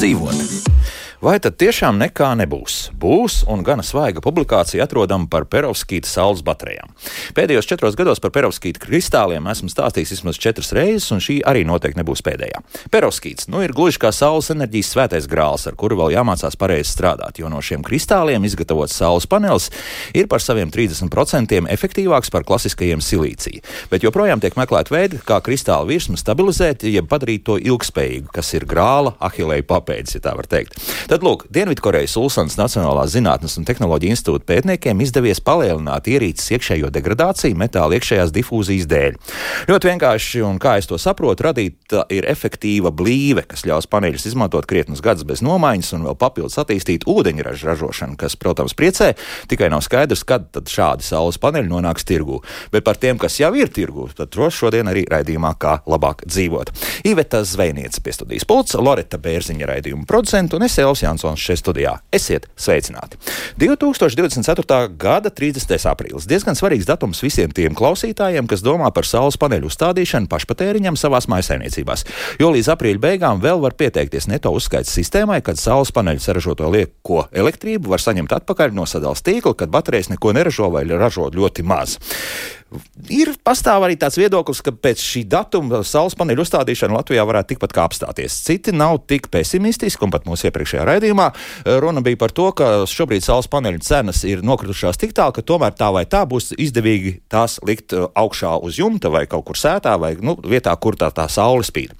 labāk dzīvot. Vai tad tiešām nekā nebūs? Būs un gana svaiga publikācija atrodama par perovskīta saules baterijām. Pēdējos četros gados par perovskīta kristāliem esmu stāstījis vismaz četras reizes, un šī arī noteikti nebūs pēdējā. Perovskīts nu, ir gluži kā saules enerģijas svētais grāls, ar kuru vēl jāmācās pareizi strādāt, jo no šiem kristāliem izgatavots saules panelis ir par saviem 30% efektīvāks par klasiskajiem silīcija. Bet joprojām tiek meklēt veidi, kā kristāla virsmu stabilizēt, jeb padarīt to ilgspējīgu, kas ir grāla ahilēja papēdis, ja tā var teikt. Tad, lūk, Dienvidkorejas Ulsans Nacionālās zinātnes un tehnoloģiju institūta pētniekiem izdevies palielināt ierīces iekšējo degradāciju metāla iekšējās difūzijas dēļ. Ļoti vienkārši, un kā es to saprotu, radīta ir efektīva blīve, kas ļaus paneļus izmantot krietnus gadus bez nomaiņas un vēl papildus attīstīt ūdeņraža ražošanu, kas, protams, priecē, tikai nav skaidrs, kad šādi saules paneļi nonāks tirgū. Bet par tiem, kas jau ir tirgū, tad droši šodien arī raidījumā, kā labāk dzīvot. Iveta Zvejniece pie studijas pults, Loreta Bērziņa raidījuma producenta un es Jānis Jansons šeit studijā. Esiet sveicināti! 2024. gada 30. aprīlis - diezgan svarīgs datums visiem tiem klausītājiem, kas domā par saules paneļu uzstādīšanu pašpatēriņam savās maisaimniecībās. Jo līdz aprīļa beigām vēl var pieteikties neto uzskaits sistēmai, kad saules paneļu saražoto lieko elektrību var saņemt atpakaļ no sadales tīkla, kad baterijas neko neražo vai ražo ļoti maz. Ir pastāv arī tāds viedoklis, ka pēc šī datuma saules paneļu uzstādīšana Latvijā varētu tikpat kā apstāties. Citi nav tik pesimistiski, un pat mūsu iepriekšējā raidījumā runa bija par to, ka šobrīd saules paneļu cenas ir nokritušās tik tālu, ka tomēr tā vai tā būs izdevīgi tās likt uh, augšā uz jumta vai kaut kur sētā vai nu, vietā, kur tā, tā saule spīd.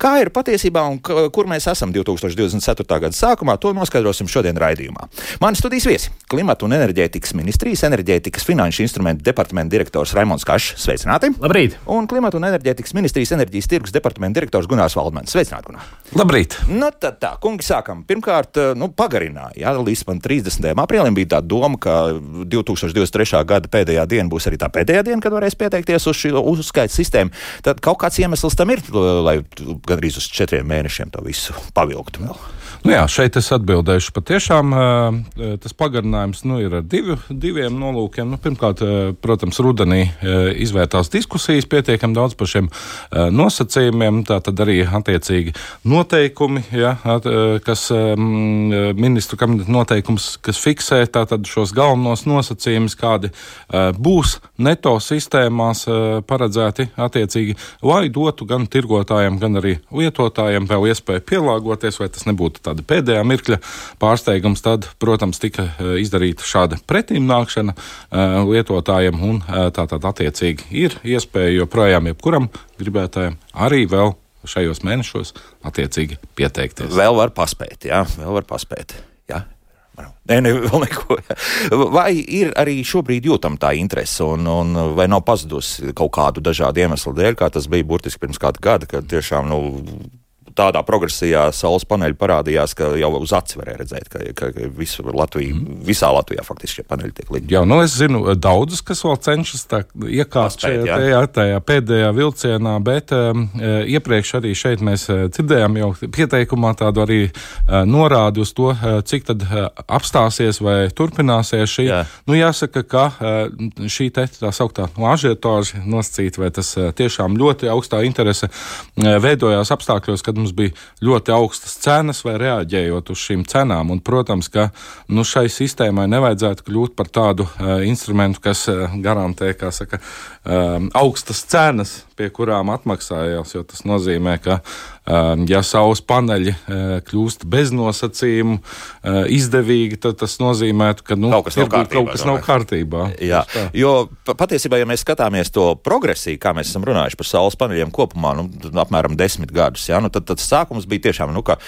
Kā ir patiesībā un kur mēs esam 2024. gada sākumā, to noskaidrosim šodien raidījumā. Mani studijas viesi - klimata un enerģētikas ministrijas enerģētikas finanšu instrumentu departamenta direktors Raimons Kašs. Sveicināti! Labrīt! Un klimata un enerģētikas ministrijas enerģijas tirgus departamenta direktors Gunārs Valdmans. Sveicināti! Gunār. Labrīt! Nu, tad tā, kungi, sākam. Pirmkārt, eh, nu, pagarināja. Jā, līdz 30. aprīlim bija tā doma, ka 2023. gada pēdējā diena būs arī tā pēdējā diena, kad varēs pieteikties uz šī uzskaita sistēmu. Tad kaut kāds iemesls tam ir, lai gandrīz uz četriem mēnešiem to visu pavilktu vēl. Nu jā, šeit es atbildēšu. Patiešām tas pagarinājums nu, ir ar divi, diviem nolūkiem. Nu, pirmkārt, protams, rudenī izvērtās diskusijas pietiekami daudz par šiem nosacījumiem. Tā tad arī attiecīgi noteikumi, ja, kas ministru kabineta noteikums, kas fiksē šos galvenos nosacījumus, kādi būs neto sistēmās paredzēti attiecīgi, lai dotu gan tirgotājiem, gan arī lietotājiem vēl iespēju pielāgoties, vai tas nebūtu tā tāda pēdējā mirkļa pārsteigums, tad, protams, tika eh, izdarīta šāda pretimnākšana eh, lietotājiem, un eh, tā tad attiecīgi ir iespēja joprojām jebkuram gribētājam arī vēl šajos mēnešos attiecīgi pieteikties. Vēl var paspēt, jā, vēl var paspēt. Jā. Nē, ne, vēl neko. Vai ir arī šobrīd jūtama tā interese, un, un vai nav pazudusi kaut kādu dažādu iemeslu dēļ, kā tas bija burtiski pirms kāda gada, kad tiešām nu, tādā progresijā saules paneļi parādījās, ka jau uz acis varēja redzēt, ka, ka visu Latviju, mm. visā Latvijā faktiski šie paneļi tiek likti. Jā, nu es zinu daudzus, kas vēl cenšas iekāpt šajā tajā, tajā pēdējā vilcienā, bet um, e, iepriekš arī šeit mēs e, dzirdējām jau pieteikumā tādu arī uh, norādi uz to, uh, cik tad uh, apstāsies vai turpināsies šī. Jā. Nu, jāsaka, ka uh, šī te tā sauktā no ažiotāža nosacīta, vai tas uh, tiešām ļoti augstā interese uh, veidojās apstākļos, kad mums bija ļoti augstas cenas vai reaģējot uz šīm cenām. Un, protams, ka nu, šai sistēmai nevajadzētu kļūt par tādu uh, instrumentu, kas uh, garantē saka, um, augstas cenas, pie kurām atmaksājās. Tas nozīmē, ka ja saules paneļi uh, kļūst bez nosacījumu uh, izdevīgi, tad tas nozīmē, ka nu, kaut kas nav kārtībā. Kaut kas nav kārtībā. Jā, jo patiesībā, ja mēs skatāmies to progresiju, kā mēs esam runājuši par saules paneļiem kopumā, nu, apmēram desmit gadus, ja, nu, tad, tad sākums bija tiešām. Nu, ka,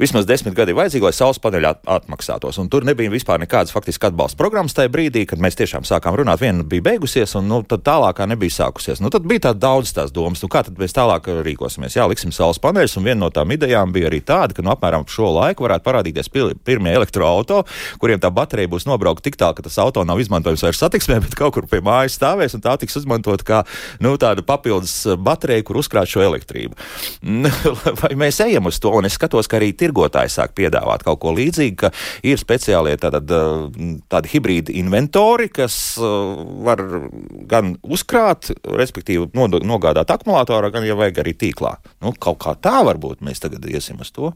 vismaz desmit gadi vajadzīgi, lai saules paneļi atmaksātos. Un tur nebija vispār nekādas faktiski atbalsta programmas tajā brīdī, kad mēs tiešām sākām runāt. Viena bija beigusies, un nu, tālākā nebija sākusies. Nu, tad bija tādas daudz tās domas, nu, kā tad mēs tālāk rīkosimies. Jā, liksim saules paneļus, un viena no tām idejām bija arī tāda, ka nu, apmēram šo laiku varētu parādīties pirmie elektroautori, kuriem tā baterija būs nobraukta tik tālu, ka tas auto nav izmantojams vairs satiksmē, bet kaut kur pie mājas stāvēs, un tā tiks izmantot kā nu, tāda papildus baterija, kur uzkrāt šo elektrību. Vai mēs ejam uz to? Un es skatos, ka arī tirgotāji sāk piedāvāt kaut ko līdzīgu, ka ir speciālie tātad, tādi hibrīdi inventori, kas var gan uzkrāt, respektīvi nogādāt akumulatorā, gan, ja vajag, arī tīklā. Nu, kaut kā tā varbūt mēs tagad iesim uz to.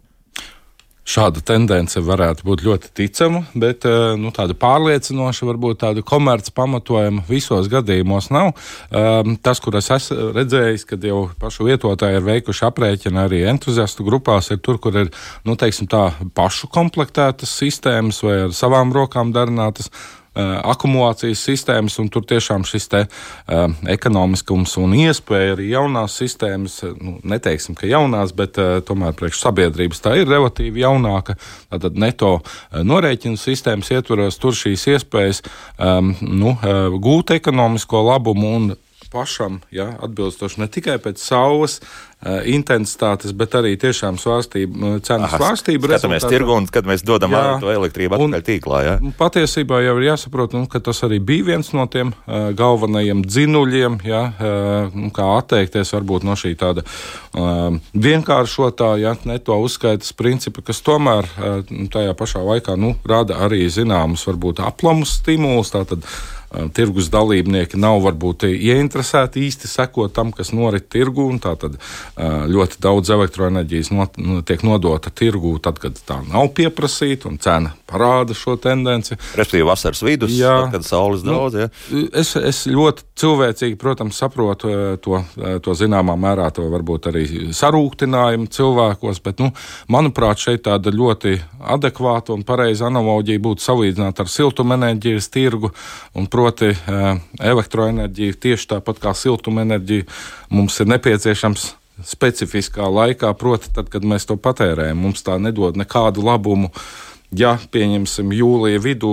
Šāda tendence varētu būt ļoti ticama, bet eh, nu, tāda pārliecinoša, varbūt tāda komerces pamatojuma visos gadījumos nav. Um, tas, kur es esmu redzējis, kad jau pašu vietotāji ir veikuši aprēķinu arī entuziastu grupās, ir tur, kur ir nu, teiksim, tā, pašu komplektētas sistēmas vai ar savām rokām darinātas akumulācijas sistēmas, un tur tiešām šis te, uh, ekonomiskums un iespēja arī jaunās sistēmas, uh, nu, neteiksim, ka jaunās, bet uh, tomēr priekš sabiedrības tā ir relatīvi jaunāka. Tātad neto uh, norēķinu sistēmas ietvaros tur šīs iespējas um, nu, uh, gūt ekonomisko labumu un pašam, ja, atbilstoši ne tikai pēc saules uh, intensitātes, bet arī tiešām svārstību, cenu Aha, svārstību. Skatāmies tirgu un kad mēs dodam jā, to elektrību atpakaļ tīklā. Ja? Patiesībā jau ir jāsaprot, nu, ka tas arī bija viens no tiem uh, galvenajiem dzinuļiem, ja, uh, kā atteikties varbūt no šī tāda uh, vienkāršotā, ja, neto uzskaitas principa, kas tomēr uh, tajā pašā laikā nu, rada arī zināmus varbūt aplamus stimulus. Tātad, tirgus dalībnieki nav varbūt ieinteresēti īsti sekot tam, kas norit tirgu. Tātad ļoti daudz elektroenerģijas not, nu, tiek nodota tirgū, tad, kad tā nav pieprasīta un cena parāda šo tendenci. Respektīvi, vasaras vidus, jā, tad, kad saules nu, daudz. Ja? Es, es ļoti cilvēcīgi, protams, saprotu to, to zināmā mērā, to varbūt arī sarūktinājumu cilvēkos, bet, nu, manuprāt, šeit tāda ļoti adekvāta un pareiza analoģija būtu salīdzināt ar siltumenerģijas tirgu un, proti elektroenerģiju, tieši tāpat kā siltumenerģiju, mums ir nepieciešams specifiskā laikā, proti, tad, kad mēs to patērējam. Mums tā nedod nekādu labumu uh, ja, pieņemsim, jūlija vidū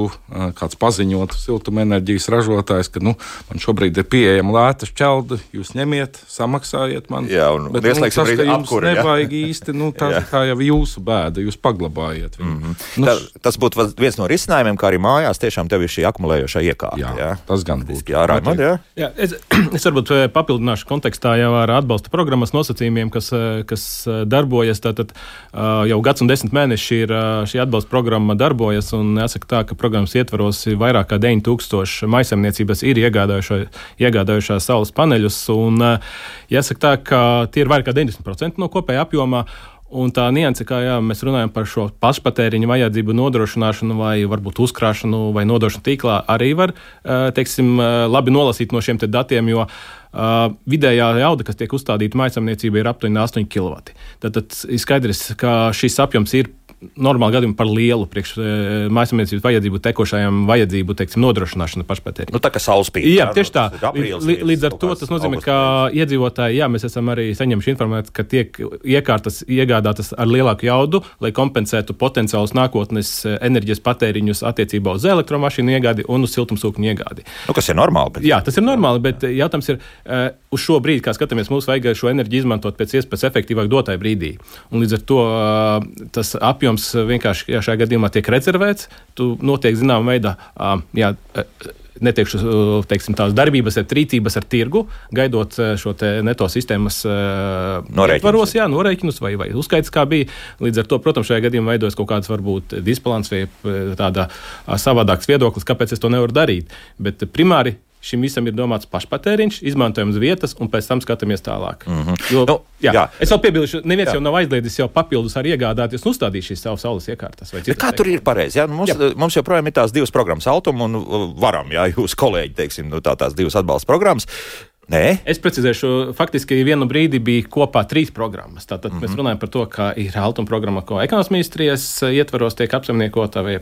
kāds paziņot siltumenerģijas ražotājs, ka nu, man šobrīd ir pieejama lēta šķelda, jūs ņemiet, samaksājiet man. Jā, un bet, nu, tas, ka jums apkura, nevajag ja? īsti, nu, tā kā jau jūsu bēda, jūs paglabājiet viņu. Mm -hmm. nu, tā, tas būtu viens no risinājumiem, kā arī mājās tiešām tev ir šī akumulējošā iekārta. Jā, jā, tas gan būtu. Jā, Raimond, jā. jā es, es varbūt papildināšu kontekstā jau ar atbalsta programmas nosacījumiem, kas, kas darbojas. Tātad jau gads un desmit mēneši ir šī atbalsta programma programma darbojas. Jāsaka, tā, ka programmas ietvaros vairāk kā 9000 maisaimniecības ir iegādājušās saules paneļus. Un, jāsaka, tā, ka tie ir vairāk kā 90% no kopējā apjomā. Un tā nianse, kā jā, mēs runājam par šo pašpatēriņa vajadzību nodrošināšanu, vai varbūt uzkrāšanu vai nodošanu tīklā, arī var teiksim, labi nolasīt no šiem datiem, jo Uh, vidējā jauda, kas tiek uzstādīta maisaimniecībai, ir aptuveni 8 kW. Tad, tad ir skaidrs, ka šis apjoms ir normāli gadījumi par lielu priekš e, mājasemniecības vajadzību, tekošajām vajadzību teiksim, nodrošināšanu pašpatēriņu. Nu, tā kā spīd. Jā, tieši tā. Aprīlis, Līdz ar to tas nozīmē, ka iedzīvotāji, jā, mēs esam arī saņemši informāciju, ka tiek iekārtas iegādātas ar lielāku jaudu, lai kompensētu potenciālus nākotnes e, enerģijas patēriņus attiecībā uz elektromašīnu iegādi un uz siltumsūkņu iegādi. Nu, kas ir normāli. Bet... Jā, tas ir normāli, bet jautājums ir, uh, uz šo brīdi, kā skatāmies, mums vajag šo enerģiju izmantot pēc iespējas efektīvāk dotai brīdī. Un līdz ar to tas apjoms vienkārši ja šajā gadījumā tiek rezervēts. Tu notiek zināmā veidā. Jā, neteikšu teiksim, tās darbības, ar rīcības ar tirgu, gaidot šo neto sistēmas norēķinus, jā, norēķinus vai, vai uzskaits, kā bija. Līdz ar to, protams, šajā gadījumā veidojas kaut kāds varbūt disbalans vai tāda savādāks viedoklis, kāpēc es to nevaru darīt. Bet primāri Šim visam ir domāts pašpatēriņš, izmantojams vietas, un pēc tam skatāmies tālāk. Mm -hmm. jo, nu, jā, jā. Es vēl piebildu, neviens jā. jau nav aizliedzis jau papildus arī iegādāties un uzstādīt šīs savas saules iekārtas. Kā tur ir pareizi? Nu, mums, jā. mums joprojām ir tās divas programmas, Autum un Varam, jā, jūs kolēģi, teiksim, nu, tā, tās divas atbalsta programmas. Nē. Es precizēšu, faktiski vienu brīdi bija kopā trīs programmas. Tātad mm -hmm. mēs mhm. runājam par to, ka ir Altuma programma, ko ekonomikas ministrijas ietvaros tiek apsaimniekota, vai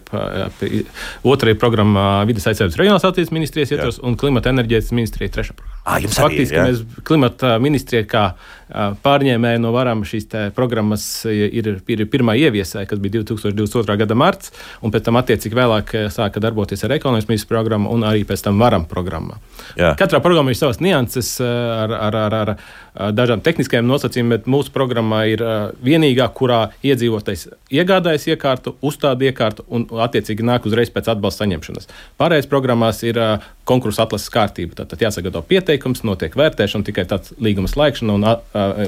otrā ir programma Vides aizsardzības reģionālās attīstības ministrijas ietvaros, Jā. un klimata enerģētikas ministrija trešā programma. Ah, faktiski ir, mēs klimata ministrija kā pārņēmēji no varam šīs programmas ir, ir pirmā ieviesēja, kas bija 2022. gada marts, un pēc tam attiecīgi vēlāk sāka darboties ar ekonomikas ministru programmu un arī pēc tam varam programmā. Jā. Katrā programmā ir savas nianses ar, ar, ar, ar dažām tehniskajām nosacījumiem, bet mūsu programmā ir vienīgā, kurā iedzīvotājs iegādājas iekārtu, uzstāda iekārtu un attiecīgi nāk uzreiz pēc atbalsta saņemšanas. Pārējais programmās ir konkursu atlases kārtība. Tad jāsagatavo pieteikums notiek vērtēšana, tikai tāds līguma slēgšana un a,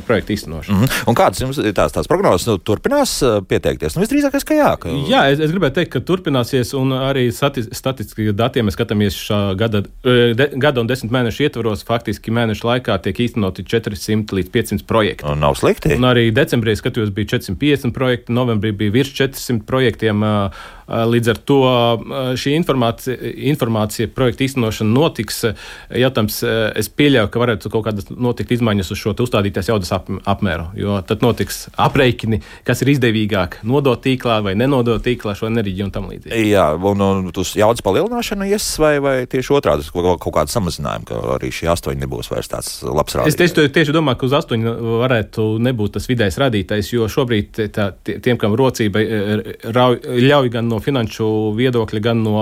projekta īstenošana. Mm -hmm. Un kādas jums tās, tās prognozes? Nu, turpinās pieteikties? Nu, visdrīzākais, ka jā. Ka... Jā, es, es gribēju teikt, ka turpināsies, un arī statistiski datiem mēs skatāmies šā gada, de, gada un desmit mēnešu ietvaros. Faktiski mēnešu laikā tiek īstenoti 400 līdz 500 projekti. Un nav slikti. Un arī decembrī skatījos, bija 450 projekti, novembrī bija virs 400 projektiem. Līdz ar to šī informācija, informācija projekta īstenošana notiks. Jautājums, es pieļauju, ka varētu kaut kādas notikt izmaiņas uz šo uzstādītās jaudas ap, apmēru, jo tad notiks aprēķini, kas ir izdevīgāk nodot tīklā vai nenodot tīklā šo enerģiju un tam līdzīgi. Jā, un, un uz jaudas palielināšanu ies vai, vai tieši otrādi kaut, kaut kādu samazinājumu, ka arī šī astoņi nebūs vairs tāds labs rādītājs. Es tieši, tieši domāju, ka uz astoņi varētu nebūt tas vidējais rādītājs, jo šobrīd tā, tiem, kam rocība ļauj gan no no finanšu viedokļa, gan no,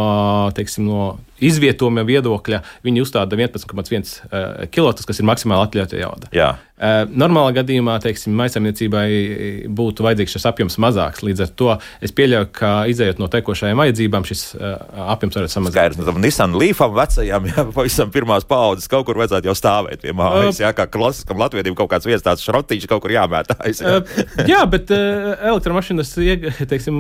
teiksim, no izvietojuma viedokļa viņi uzstāda 11,1 uh, kg, kas ir maksimāli atļauta jauda. Jā. Uh, normālā gadījumā, teiksim, maisaimniecībai būtu vajadzīgs šis apjoms mazāks. Līdz ar to es pieļauju, ka izējot no tekošajām vajadzībām, šis uh, apjoms varētu samazināties. Skaidrs, nu, Nissan Leafam vecajam, jā, pavisam pirmās paudzes kaut kur vajadzētu jau stāvēt pie mājas, jā, kā klasiskam latvietim kaut kāds viens tāds šrotīšs kaut kur jāmētājas. Jā, jā bet elektromašīnas, teiksim,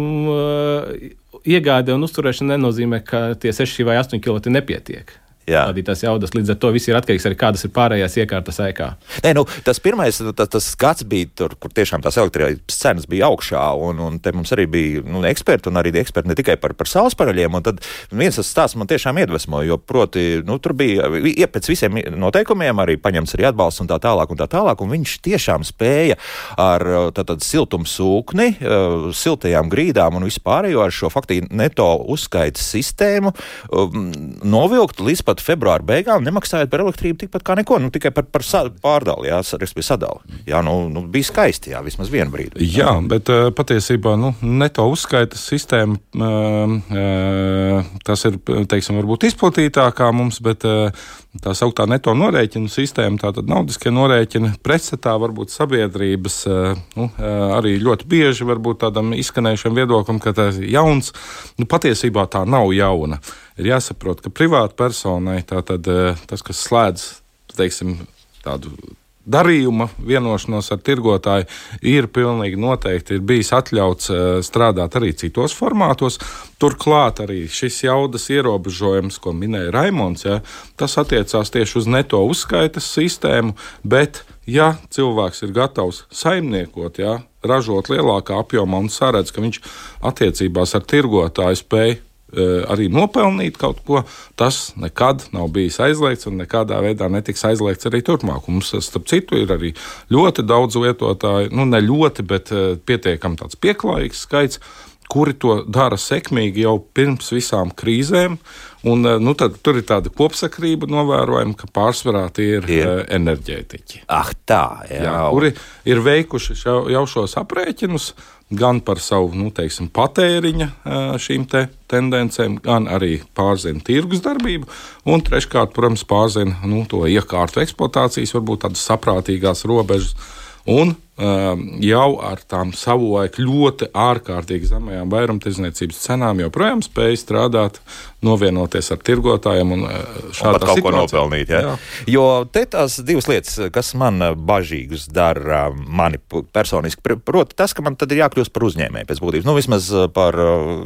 iegāde un uzturēšana nenozīmē, ka tie 6 vai 8 km nepietiek rādītās jaudas. Līdz ar to viss ir atkarīgs arī kādas ir pārējās iekārtas ēkā. Nē, nu, tas pirmais nu, tas, tas skats bija tur, kur tiešām tās elektrības cenas bija augšā, un, un te mums arī bija nu, eksperti, un arī eksperti ne tikai par, par saules paneļiem. Tad viens tas stāsts man tiešām iedvesmoja, jo proti, nu, tur bija ja, pēc visiem noteikumiem arī paņemts arī atbalsts un tā tālāk, un tā tālāk, un viņš tiešām spēja ar tātad siltumu sūkni, uh, siltajām grīdām un vispārējo ar šo faktiski neto uzskaitas sistēmu um, novilkt līdz pat pat februāra beigām nemaksājot par elektrību tikpat kā neko, nu, tikai par, par pārdali, jā, respektīvi sadali. Jā, nu, nu, bija skaisti, jā, vismaz vienu brīdi. Jā, bet uh, patiesībā nu, neto uzskaitas sistēma, uh, uh, tas ir, teiksim, varbūt izplatītākā mums, bet uh, tā sauktā neto norēķinu sistēma, tātad naudiskie norēķini pretstatā varbūt sabiedrības nu, arī ļoti bieži varbūt tādam izskanējušam viedoklim, ka tas ir jauns. Nu, patiesībā tā nav jauna ir jāsaprot, ka privāta personai tātad, eh, tas, kas slēdz teiksim, tādu darījuma vienošanos ar tirgotāju ir pilnīgi noteikti ir bijis atļauts uh, strādāt arī citos formātos. Turklāt arī šis jaudas ierobežojums, ko minēja Raimons, ja, tas attiecās tieši uz neto uzskaitas sistēmu, bet ja cilvēks ir gatavs saimniekot, ja, ražot lielākā apjomā un saredz, ka viņš attiecībās ar tirgotāju spēj Eh, arī nopelnīt kaut ko, tas nekad nav bijis aizliegts un nekādā veidā netiks aizliegts arī turpmāk. Mums, starp citu, ir arī ļoti daudz lietotāju, nu ne ļoti, bet eh, pietiekami tāds pieklājīgs skaits, kuri to dara sekmīgi jau pirms visām krīzēm. Un, eh, nu, tad, tur ir tāda kopsakrība novērojama, ka pārsvarā tie ir, ir. enerģētiķi. Ah, tā, jā. Jā, kuri ir veikuši jau, jau šos aprēķinus gan par savu nu, teiksim, patēriņa šīm te tendencēm, gan arī pārzina tirgus darbību. Un treškārt, protams, pārzina nu, to iekārtu eksploatācijas, varbūt tādas saprātīgās robežas. Un jau ar tām savulaik ļoti ārkārtīgi zemajām vairumtirdzniecības cenām joprojām spēja strādāt novienoties ar tirgotājiem un šādā veidā kaut ko nopelnīt. Ja? Jā. Jo te tās divas lietas, kas man bažīgas dara mani personiski, proti, tas, ka man tad ir jākļūst par uzņēmēju pēc būtības. Nu, vismaz par,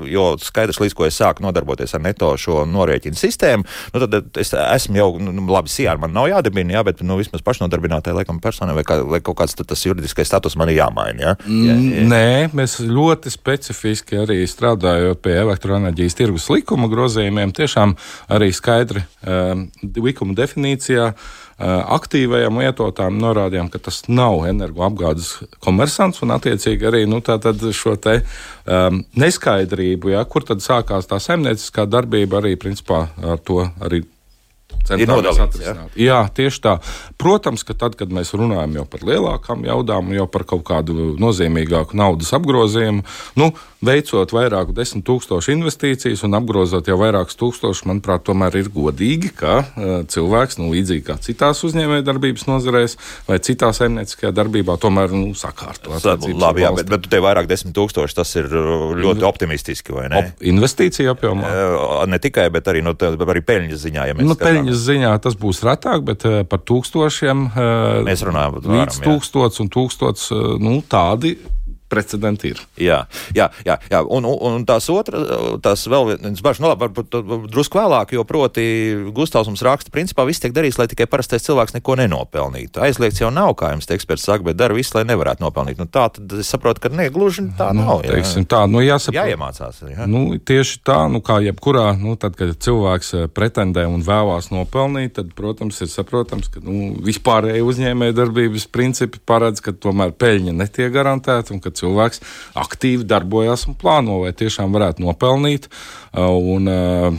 jo skaidrs, līdz ko es sāku nodarboties ar neto šo norēķinu sistēmu, nu, tad es esmu jau, nu, labi, sijā man nav jādibina, jā, bet, nu, vismaz pašnodarbinātai, laikam, personai vai, kā, vai kaut kāds tas juridiskais status man ir jāmaina. Ja? Jā, jā. Nē, mēs ļoti specifiski arī strādājot pie elektroenerģijas tirgus likuma grozījuma nosacījumiem tiešām arī skaidri uh, likuma definīcijā. Uh, aktīvajam lietotājam norādījām, ka tas nav energoapgādes komersants, un attiecīgi arī nu, šo te, um, neskaidrību, ja, kur tad sākās tā saimnieciskā darbība, arī principā ar to arī centāmies atrisināt. Jā. jā, tieši tā. Protams, ka tad, kad mēs runājam jau par lielākām jaudām, jau par kaut kādu nozīmīgāku naudas apgrozījumu, nu, veicot vairāku desmit tūkstošu investīcijas un apgrozot jau vairākus tūkstošus, manuprāt, tomēr ir godīgi, ka uh, cilvēks, nu, līdzīgi kā citās uzņēmējdarbības nozarēs vai citā saimnieciskajā darbībā, tomēr nu, sakārto. Labi, jā, bet, bet te vairāk desmit tūkstoši tas ir ļoti optimistiski, vai ne? Op investīcija apjomā. Ne tikai, bet arī, no, arī peļņas ziņā. Ja nu, peļņas ziņā tas būs retāk, bet par tūkstošiem mēs runājam. Līdz tūkstots un tūkstots, nu, tādi precedenti ir. Jā, jā, jā, jā. Un, un, un tās otras, tās vēl viens bažas, nu labi, varbūt drusku vēlāk, jo proti Gustavs mums raksta, principā viss tiek darīts, lai tikai parastais cilvēks neko nenopelnītu. Aizliegts jau nav, kā jums te eksperts saka, bet dara visu, lai nevarētu nopelnīt. Nu, tā tad es saprotu, ka ne, gluži tā nu, nav. Jā. Teiksim, tā, nu, jāsaprot, jāiemācās. Jā. Nu, tieši tā, nu, kā jebkurā, nu, tad, kad cilvēks eh, pretendē un vēlās nopelnīt, tad, protams, ir saprotams, ka nu, vispārēji uzņēmēja darbības principi paredz, ka tomēr peļņa netiek garantēta un ka cilvēks aktīvi darbojas un plāno, vai tiešām varētu nopelnīt. Un,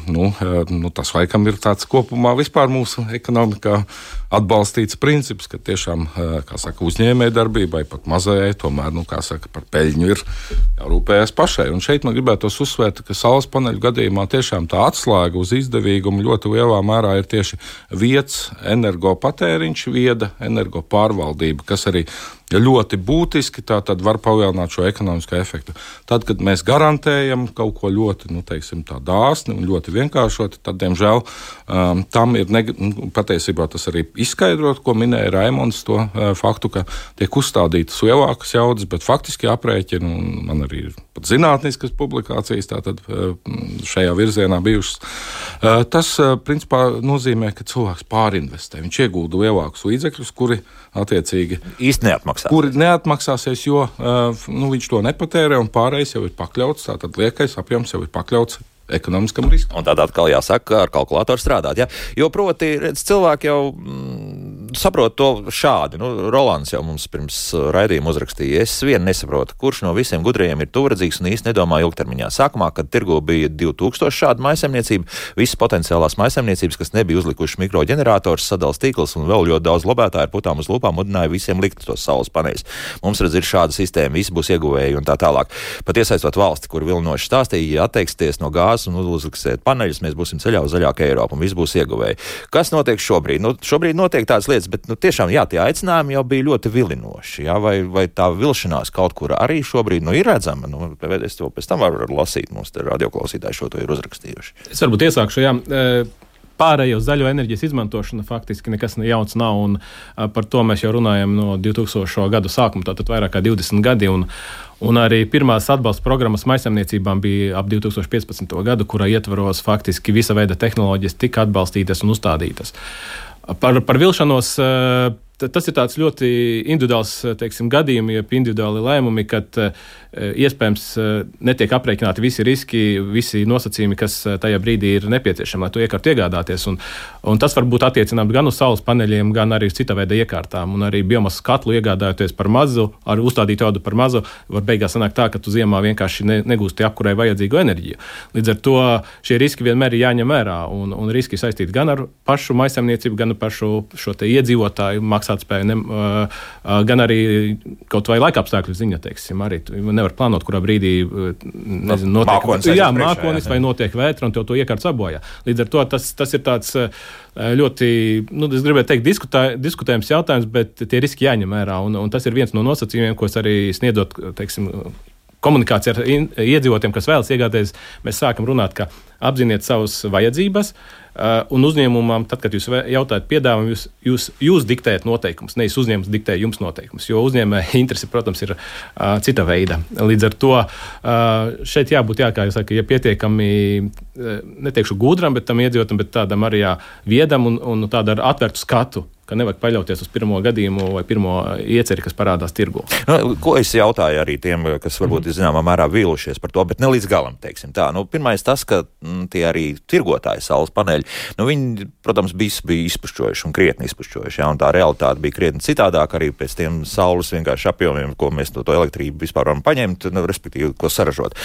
nu, nu, tas laikam ir tāds kopumā vispār mūsu ekonomikā atbalstīts princips, ka tiešām saka, uzņēmējdarbībai, pat mazajai, tomēr nu, saka, par peļņu ir jārūpējas pašai. Un šeit man gribētu uzsvērt, ka saules paneļu gadījumā tiešām tā atslēga uz izdevīgumu ļoti lielā mērā ir tieši vietas energopatēriņš, vieda energopārvaldība, kas arī ļoti būtiski. Var palielināt šo ekonomisko efektu. Tad, kad mēs garantējam kaut ko ļoti, nu, teiksim, dāsni un ļoti vienkāršoti, tad, diemžēl, um, tam ir neg... Nu, patiesībā tas arī izskaidrot, ko minēja Raimons, to uh, faktu, ka tiek uzstādītas lielākas jaudas, bet faktiski aprēķina, un man arī ir pat zinātniskas publikācijas tātad, uh, šajā virzienā bijušas. Uh, tas, uh, principā, nozīmē, ka cilvēks pārinvestē. Viņš iegulda lielākus līdzekļus, kuri attiecīgi īsti neatmaksāsies. Kuri neatmaksāsies, jo uh, nu, viņš to nepatērē un pārējais jau ir pakļauts, tātad liekais apjoms jau ir pakļauts ekonomiskam riskam. Un tad atkal jāsaka, ar kalkulātoru strādāt. Ja? Jo, proti, redz, cilvēki jau mm, saprot to šādi. Nu, Rolands jau mums pirms uh, raidījuma uzrakstīja, es vien nesaprotu, kurš no visiem gudriem ir tuvredzīgs un īsti nedomā ilgtermiņā. Sākumā, kad tirgo bija 2000 šādu maisaimniecību, visas potenciālās maisaimniecības, kas nebija uzlikuši mikroģenerators, sadals tīkls un vēl ļoti daudz lobētāju ar putām uz lupām mudināja visiem likt tos saules paneļus. Mums redz, ir šāda sistēma, visi būs ieguvēji un tā tālāk. Pat iesaistot valsti, kur vilnoši stāstīja, ja atteiksties no gāzes un uzliksiet paneļus, mēs būsim ceļā uz zaļāku Eiropu un viss būs ieguvēji. Kas notiek šobrīd? Nu, šobrīd notiek tādas lietas, bet nu, tiešām jā, tie aicinājumi jau bija ļoti vilinoši. Jā, vai, vai tā vilšanās kaut kur arī šobrīd nu, ir redzama? Nu, es to pēc tam varu lasīt, mums te radioklausītāji šo to ir uzrakstījuši. Es varbūt iesākšu. Jā. E, pārējo zaļo enerģijas izmantošana faktiski nekas jauns nav. Un, uh, par to mēs jau runājam no 2000. gadu sākuma, tātad vairāk kā 20 gadi. Un, Un arī pirmās atbalsta programmas maisaimniecībām bija ap 2015. gadu, kurā ietvaros faktiski visa veida tehnoloģijas tika atbalstītas un uzstādītas. Par, par vilšanos tas ir ļoti individuāls teiksim, gadījums, jeb individuāli lēmumi, kad Eh, iespējams eh, netiek aprēķināti visi riski, visi nosacījumi, kas eh, tajā brīdī ir nepieciešami, lai to iekārtu iegādāties. Un, un tas var būt attiecināms gan uz saules paneļiem, gan arī uz cita veida iekārtām. Un arī biomasas katlu iegādājoties par mazu, ar uzstādītu jaudu par mazu, var beigās sanākt tā, ka tu ziemā vienkārši ne, negūsti apkurai vajadzīgo enerģiju. Līdz ar to šie riski vienmēr ir jāņem vērā. Un, un riski saistīti gan ar pašu maisaimniecību, gan ar pašu iedzīvotāju maksātspēju, ne, gan arī kaut vai laika apstākļu ziņā, teiksim, arī nevar plānot, kurā brīdī eh, nezinu, notiek, mākonis, jā, mākonis vai notiek vētra, un tev to iekārts sabojā. Līdz ar to tas, tas ir tāds eh, ļoti, nu, es gribēju teikt, diskutē, diskutējums jautājums, bet tie riski jāņem vērā. Un, un tas ir viens no nosacījumiem, ko es arī sniedzot, teiksim, komunikācija ar iedzīvotājiem, kas vēlas iegādāties, mēs sākam runāt, ka apziniet savas vajadzības. Uh, un uzņēmumam, tad, kad jūs jautājat piedāvājumu, jūs, jūs, jūs diktējat noteikumus, nevis uzņēmums diktē jums noteikumus. Jo uzņēmēja interese, protams, ir uh, cita veida. Līdz ar to uh, šeit jābūt, jā, kā jūs sakat, ja pietiekami, uh, neteikšu gudram, bet tam iedzīvotājam, bet tādam arī jā, viedam un, un tādam ar atvērtu skatu ka nevajag paļauties uz pirmo gadījumu vai pirmo ieceri, kas parādās tirgu. Nu, ko es jautāju arī tiem, kas varbūt ir zināmā mērā vīlušies par to, bet ne līdz galam, teiksim tā. Nu, pirmais tas, ka m, mm, tie arī tirgotāji saules paneļi, nu, viņi, protams, bija, bija izpušķojuši un krietni izpušķojuši, jā, un tā realitāte bija krietni citādāk arī pēc tiem saules vienkārši apjomiem, ko mēs no to elektrību vispār varam paņemt, nu, respektīvi, ko saražot.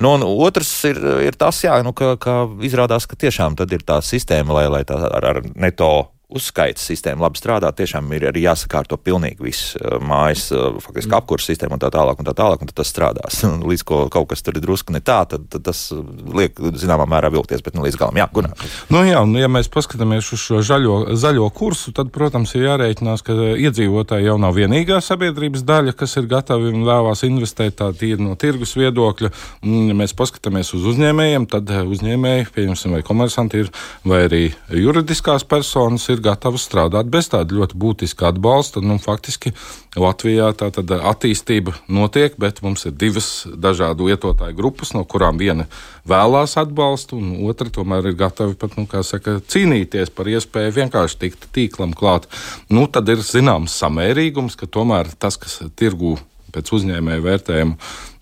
Nu, un otrs ir, ir tas, jā, nu, ka, ka izrādās, ka tiešām tad ir tā sistēma, lai, lai tā ar, ar neto uzskaitas sistēma labi strādā, tiešām ir arī jāsakārto pilnīgi viss mājas, faktiski apkurss sistēma un tā tālāk, un tā tālāk, un tas strādās. līdz ko kaut kas tur ir drusku ne tā, tad, tad tas liek zināmā mērā vilties, bet ne līdz galam. Jā, Gunār. Nu, jā, un ja mēs paskatāmies uz šo zaļo, zaļo kursu, tad, protams, ir jārēķinās, ka iedzīvotāji jau nav vienīgā sabiedrības daļa, kas ir gatavi un vēlās investēt tā tīri no tirgus viedokļa. Un, ja mēs paskatāmies uz uzņēmējiem, tad uzņēmēji, pieņemsim, vai komersanti ir, vai arī juridiskās personas ir gatavas strādāt bez tāda ļoti būtiska atbalsta. Nu, faktiski Latvijā tā attīstība notiek, bet mums ir divas dažādu lietotāju grupas, no kurām viena vēlās atbalstu, un otra tomēr ir gatava pat, nu, saka, cīnīties par iespēju vienkārši tikt tīklam klāt. Nu, tad ir zināms samērīgums, ka tomēr tas, kas tirgū pēc uzņēmēja vērtējuma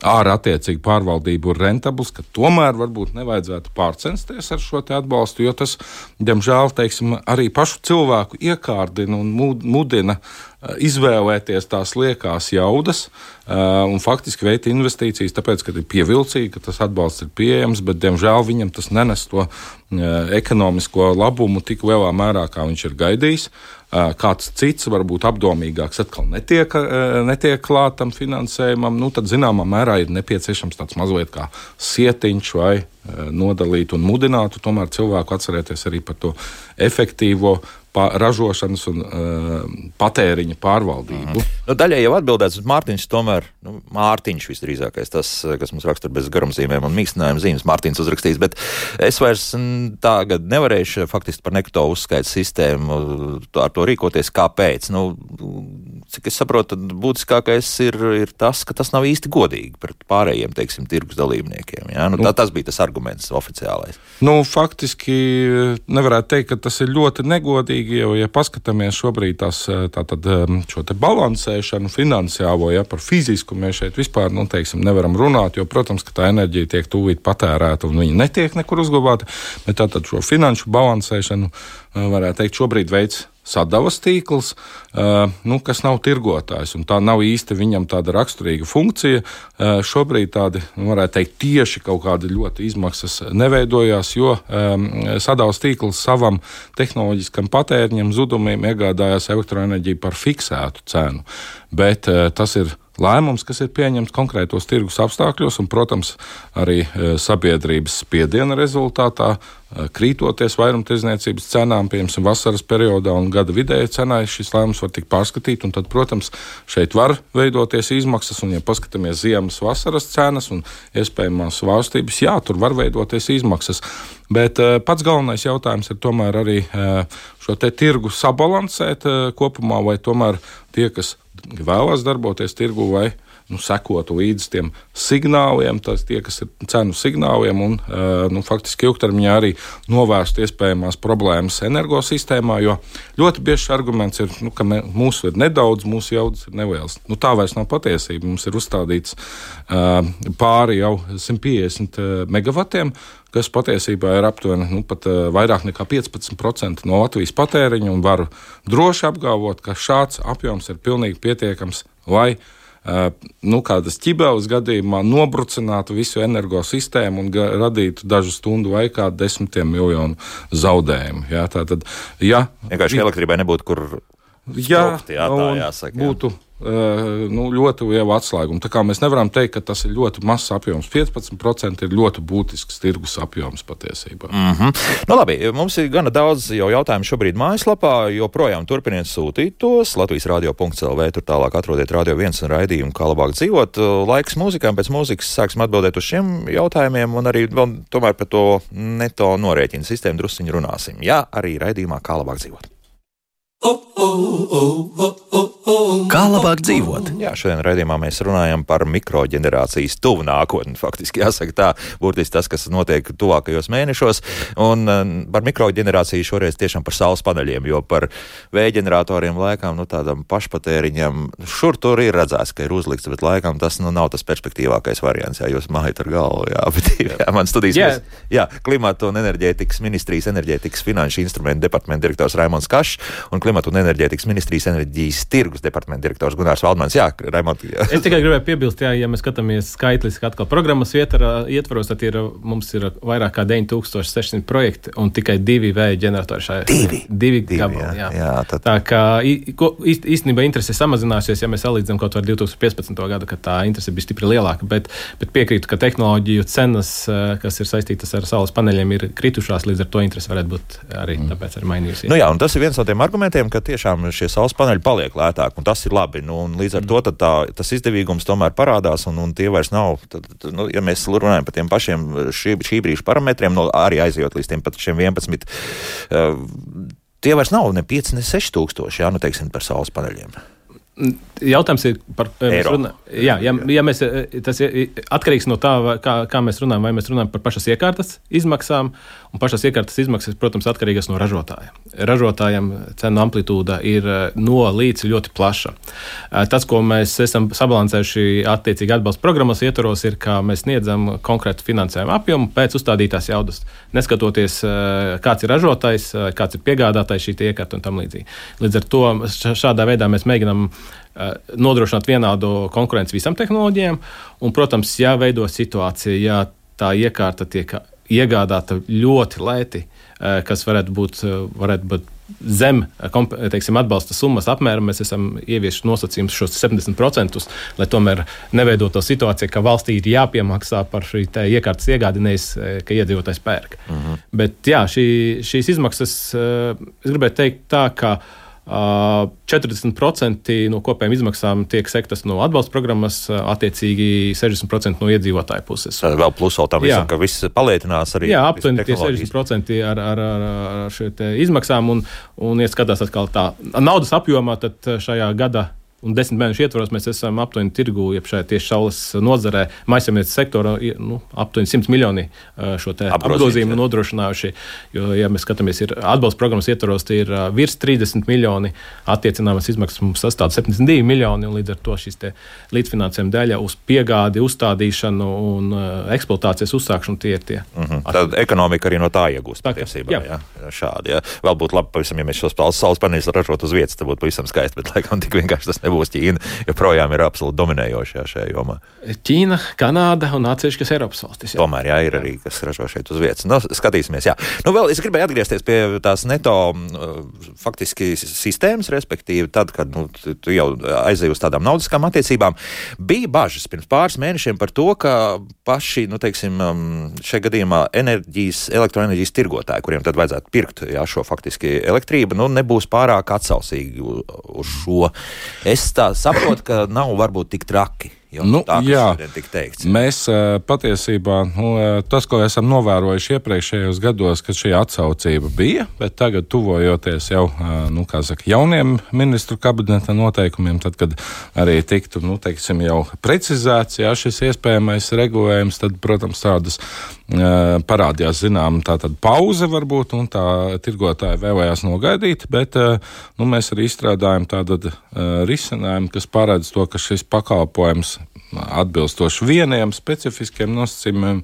ar attiecīgu pārvaldību ir rentabls, ka tomēr varbūt nevajadzētu pārcensties ar šo atbalstu, jo tas, diemžēl, teiksim, arī pašu cilvēku iekārdina un mudina eh, izvēlēties tās liekās jaudas eh, un faktiski veikt investīcijas, tāpēc, ka ir pievilcīgi, ka tas atbalsts ir pieejams, bet, diemžēl, viņam tas nenes to eh, ekonomisko labumu tik lielā mērā, kā viņš ir gaidījis. Kāds cits, varbūt apdomīgāks, atkal netiek, netiek klātam finansējumam, nu, tad zināmā mērā mērā ir nepieciešams tāds mazliet kā sietiņš vai e, nodalīt un mudinātu tomēr cilvēku atcerēties arī par to efektīvo ražošanas un uh, patēriņa pārvaldību. Mm. Nu, daļai jau atbildēts, bet Mārtiņš tomēr, nu, Mārtiņš visdrīzākais, tas, kas mums rakstur bez garumzīmēm un mīkstinājuma zīmes, Mārtiņš uzrakstījis, bet es vairs tagad nevarēšu faktiski par nekto uzskaitu sistēmu ar to rīkoties. Kāpēc? Nu, cik es saprotu, tad būtiskākais ir, ir tas, ka tas nav īsti godīgi pret pārējiem, teiksim, tirgus dalībniekiem. Ja? Nu, tā, tas bija tas arguments oficiālais. Nu, faktiski nevarētu teikt, ka tas ir ļoti negodīgi jo, ja paskatāmies šobrīd tās, eh, tātad, ehm, šo balansēšanu finansiālo, ja par fizisku mēs šeit vispār nu, teiksim, nevaram runāt, jo, protams, ka tā enerģija tiek tūlīt patērēta un viņa netiek nekur uzglabāta, bet tātad šo finanšu balansēšanu, eh, varētu teikt, šobrīd veids sadavas tīkls, uh, nu, kas nav tirgotājs. Tā nav īsti viņam tāda raksturīga funkcija. Uh, šobrīd tādi, nu, varētu teikt, tieši kaut kāda ļoti izmaksas neveidojās, jo um, sadavas tīkls savam tehnoloģiskam patēriņam, zudumiem iegādājās elektroenerģiju par fiksētu cenu. Bet uh, tas ir lēmums, kas ir pieņemts konkrētos tirgus apstākļos, un, protams, arī e, sabiedrības spiediena rezultātā, e, krītoties vairumtirdzniecības cenām, piemēram, vasaras periodā un gada vidēja cenā, šis lēmums var tikt pārskatīts. Tad, protams, šeit var veidoties izmaksas, un, ja paskatāmies ziemas, vasaras cenas un iespējamās svārstības, jā, tur var veidoties izmaksas. Bet uh, pats galvenais jautājums ir tomēr arī šo tirgu sabalansēt kopumā, vai tomēr tie, kas vēlās darboties tirgu vai nu, sekotu līdz tiem signāliem, tas tie, kas ir cenu signāliem, un nu, faktiski ilgtermiņā arī novērst iespējamās problēmas energosistēmā. Jo ļoti biežs arguments ir, nu, ka mē, mūsu ir nedaudz, mūsu jaudas ir nelielas. Nu, tā vairs nav patiesība. Mums ir uzstādīts uh, pāri jau 150 megavatiem kas patiesībā ir aptuveni nu, pat, uh, vairāk nekā 15% no Latvijas patēriņa, varu droši apgalvot, ka šāds apjoms ir pilnīgi pietiekams, lai uh, nu, kādas ķibeles gadījumā nobrucinātu visu energosistēmu un radītu dažu stundu laikā desmitiem miljonu zaudējumu. Jā, tā tad, ja, vienkārši elektrībai nebūtu kur. Jā, tā jāsaka. Jā. Būtu nu, ļoti liela atslēguma. Tā kā mēs nevaram teikt, ka tas ir ļoti mazs apjoms. 15% ir ļoti būtisks tirgus apjoms patiesībā. Mm -hmm. nu, labi, mums ir gana daudz jau jautājumu šobrīd mājaslapā, joprojām turpiniet sūtīt tos. Latvijas radio.clv tur tālāk atrodiet radio viens un raidījumu, kā labāk dzīvot. Laiks mūzikām, pēc mūzikas sāksim atbildēt uz šiem jautājumiem un arī vēl tomēr par to neto norēķinu sistēmu drusciņu runāsim. Jā, arī raidījumā, kā labāk dzīvot. Kā labāk dzīvot? Jā, šodien raidījumā mēs runājam par mikroģenerācijas tuvu nākotni. Faktiski jāsaka tā, burtiski tas, kas notiek tuvākajos mēnešos. Un um, par mikroģenerāciju šoreiz tiešām par saules paneļiem, jo par vēja ģeneratoriem laikam, nu tādam pašpatēriņam, šur tur ir redzēts, ka ir uzlikts, bet laikam tas nu, nav tas perspektīvākais variants. Jā, jūs mājat ar galvu, jā, bet jā, man studijas, yeah. mēs, jā, klimata un enerģētikas ministrijas enerģētikas finanšu instrumentu departamenta direktors Raimons Kašs un klimata un enerģētikas ministrijas enerģijas tirgus departamenta direktors Gunārs Valdmans. Jā, Raimond, jā. Es tikai gribēju piebilst, jā, ja mēs skatāmies skaitliski atkal programmas ietvarā, ietvaros, tad ir, mums ir vairāk kā 9600 projekti un tikai divi vēja ģeneratori šajā. Divi? Divi, Divi, gabali, jā, jā. jā, tad- Tā kā īstenībā interese samazināsies, ja mēs salīdzinām kaut ar 2015. gadu, kad tā interese bija stipri lielāka, bet, bet piekrītu, ka tehnoloģiju cenas, eh, kas ir saistītas ar saules paneļiem, ir kritušās, līdz ar to interese varētu būt arī tāpēc arī mainījusies. Nu jā, un tas ir viens no tiem argumentiem, ka tiešām šie saules paneļi paliek lētāki, un tas ir labi. Nu, līdz ar to tad tā, tas izdevīgums tomēr parādās, un, un tie vairs nav. Tad, nu, ja mēs runājam par tiem pašiem šī, šī brīža parametriem, no, arī aizejot līdz tiem pat šiem 11, uh, tie vairs nav ne 5, ne 6 tūkstoši, jā, nu teiksim par saules paneļiem. Jautājums ir par runā- Jā, ja, ja mēs, eh, tas ir atkarīgs no tā, kā, kā mēs runājam. Vai mēs runājam par pašas iekārtas izmaksām, un pašas iekārtas izmaksas, protams, atkarīgas no ražotāja. Ražotājiem cenu amplitūda ir eh, no līdz ļoti plaša. Eh, Tas, ko mēs esam sabalansējuši attiecīgi atbalsta programmas ietvaros, ir, ka mēs sniedzam konkrētu finansējumu apjomu pēc uzstādītās jaudas, neskatoties, eh, kāds ir ražotājs, eh, kāds ir piegādātājs šī iekārta un tam līdzīgi. Līdz ar to šādā veidā mēs mēģinām eh, nodrošināt vienādu konkurenci visam tehnoloģijām. Un, protams, ja veido situācija, ja tā iekārta tiek iegādāta ļoti lēti, eh, kas varētu būt, eh, varētu būt zem eh, teiksim, atbalsta summas apmēram, mēs esam ieviesuši nosacījumus šos 70%, lai tomēr neveidotu situāciju, ka valstī ir jāpiemaksā par šī iekārtas iegādi, nevis eh, ka iedzīvotājs pērk. Uh -huh. Bet jā, šī, šīs izmaksas, eh, es gribētu teikt tā, ka 40% no kopējām izmaksām tiek sektas no atbalsta programmas, attiecīgi 60% no iedzīvotāju puses. Tad vēl plus vēl tam visam, ka viss palietinās arī. Jā, aptuveni tie tehnoloģijas. 60% ar, ar, ar, ar šiem izmaksām. Un, un, ja skatās atkal tā naudas apjomā, tad šajā gada un desmit mēnešu ietvaros mēs esam aptuveni tirgu, ja šajā tieši saules nozarē, maisaimniecības sektorā, nu, aptuveni 100 miljoni šo apgrozījumu nodrošinājuši. Jo, ja mēs skatāmies, ir atbalsta programmas ietvaros, tie ir virs 30 miljoni, attiecināmas izmaksas mums sastāv 72 miljoni, un līdz ar to te līdzfinansējuma daļa uz piegādi, uzstādīšanu un eksploatācijas uzsākšanu tie ir tie. Mhm. Tad ekonomika arī no tā iegūst. Patiesībā, jā. Jā. Šādi. Jā. Vēl būtu labi, pavisam, ja mēs šos saules- saules paneļus ražotu uz vietas, tad būtu pavisam skaisti. Bet, laikam, tik vienkārši tas nebūs. Ķīna joprojām ir absolūti dominējošā šajā jomā. Ķīna, Kanāda un atsevišķas Eiropas valstis. jā. Tomēr jā, ir arī kas ražo šeit uz vietas. Nu, skatīsimies, jā. Nu, vēl es gribēju atgriezties pie tās neto mm, faktiski sistēmas, respektīvi, tad, kad nu, tu- jau aizēji uz tādām naudiskām attiecībām. Bija bažas pirms pāris mēnešiem par to, ka paši, nu, teiksim, mm, šajā gadījumā enerģijas, elektroenerģijas tirgotāji, kuriem tad vajadzētu pirkt jā, šo faktiski elektrību, nu, nebūs pārāk atsaucīgi uz šo. Es tā saprotu, ka nav varbūt tik traki. Nu, tā, jā. Mēs patiesībā, nu, tas, ko esam novērojuši iepriekšējos gados, kad šī atsaucība bija, bet tagad, tuvojoties jau nu, saka, jauniem ministru kabineta noteikumiem, tad, kad arī tiktu nu, teiksim, jau precizēts jā, šis iespējamais regulējums, tad, protams, tādas parādījās zinām tāda pauze varbūt, un tā tirgotāji vēlējās nogaidīt, bet eh, nu, mēs arī izstrādājam tādu eh, risinājumu, kas paredz to, ka šis pakalpojums atbilstoši vieniem specifiskiem nosacījumiem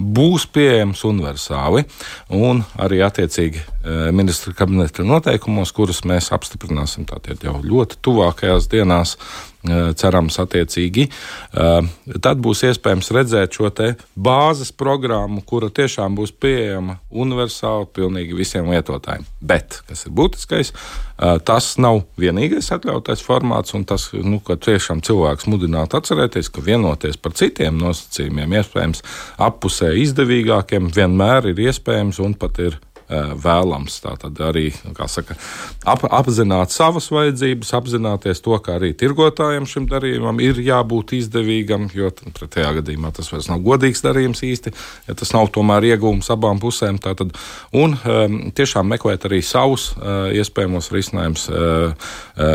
būs pieejams universāli un arī attiecīgi eh, ministra kabineta noteikumos, kurus mēs apstiprināsim tātad jau ļoti tuvākajās dienās. Eh, Cerams, attiecīgi. eh, Tad būs iespējams redzēt šo bāzes programmu, kura tiešām būs pieejama universāli pilnīgi visiem lietotājiem. Bet, kas ir būtiskais, eh, tas nav vienīgais atļautais formāts, un tas, nu, ka tiešām cilvēks mudinātu atcerēties, ka vienoties par citiem nosacījumiem, iespējams, appusē izdevīgākiem, vienmēr ir iespējams un pat ir vēlams. Tātad arī kā saka, ap, apzināt savas vajadzības, apzināties to, ka arī tirgotājiem šim darījumam ir jābūt izdevīgam, jo pretējā gadījumā tas vairs nav godīgs darījums īsti, ja tas nav tomēr iegūms abām pusēm. Tātad, un um, tiešām meklēt arī savus uh, iespējamos risinājumus uh,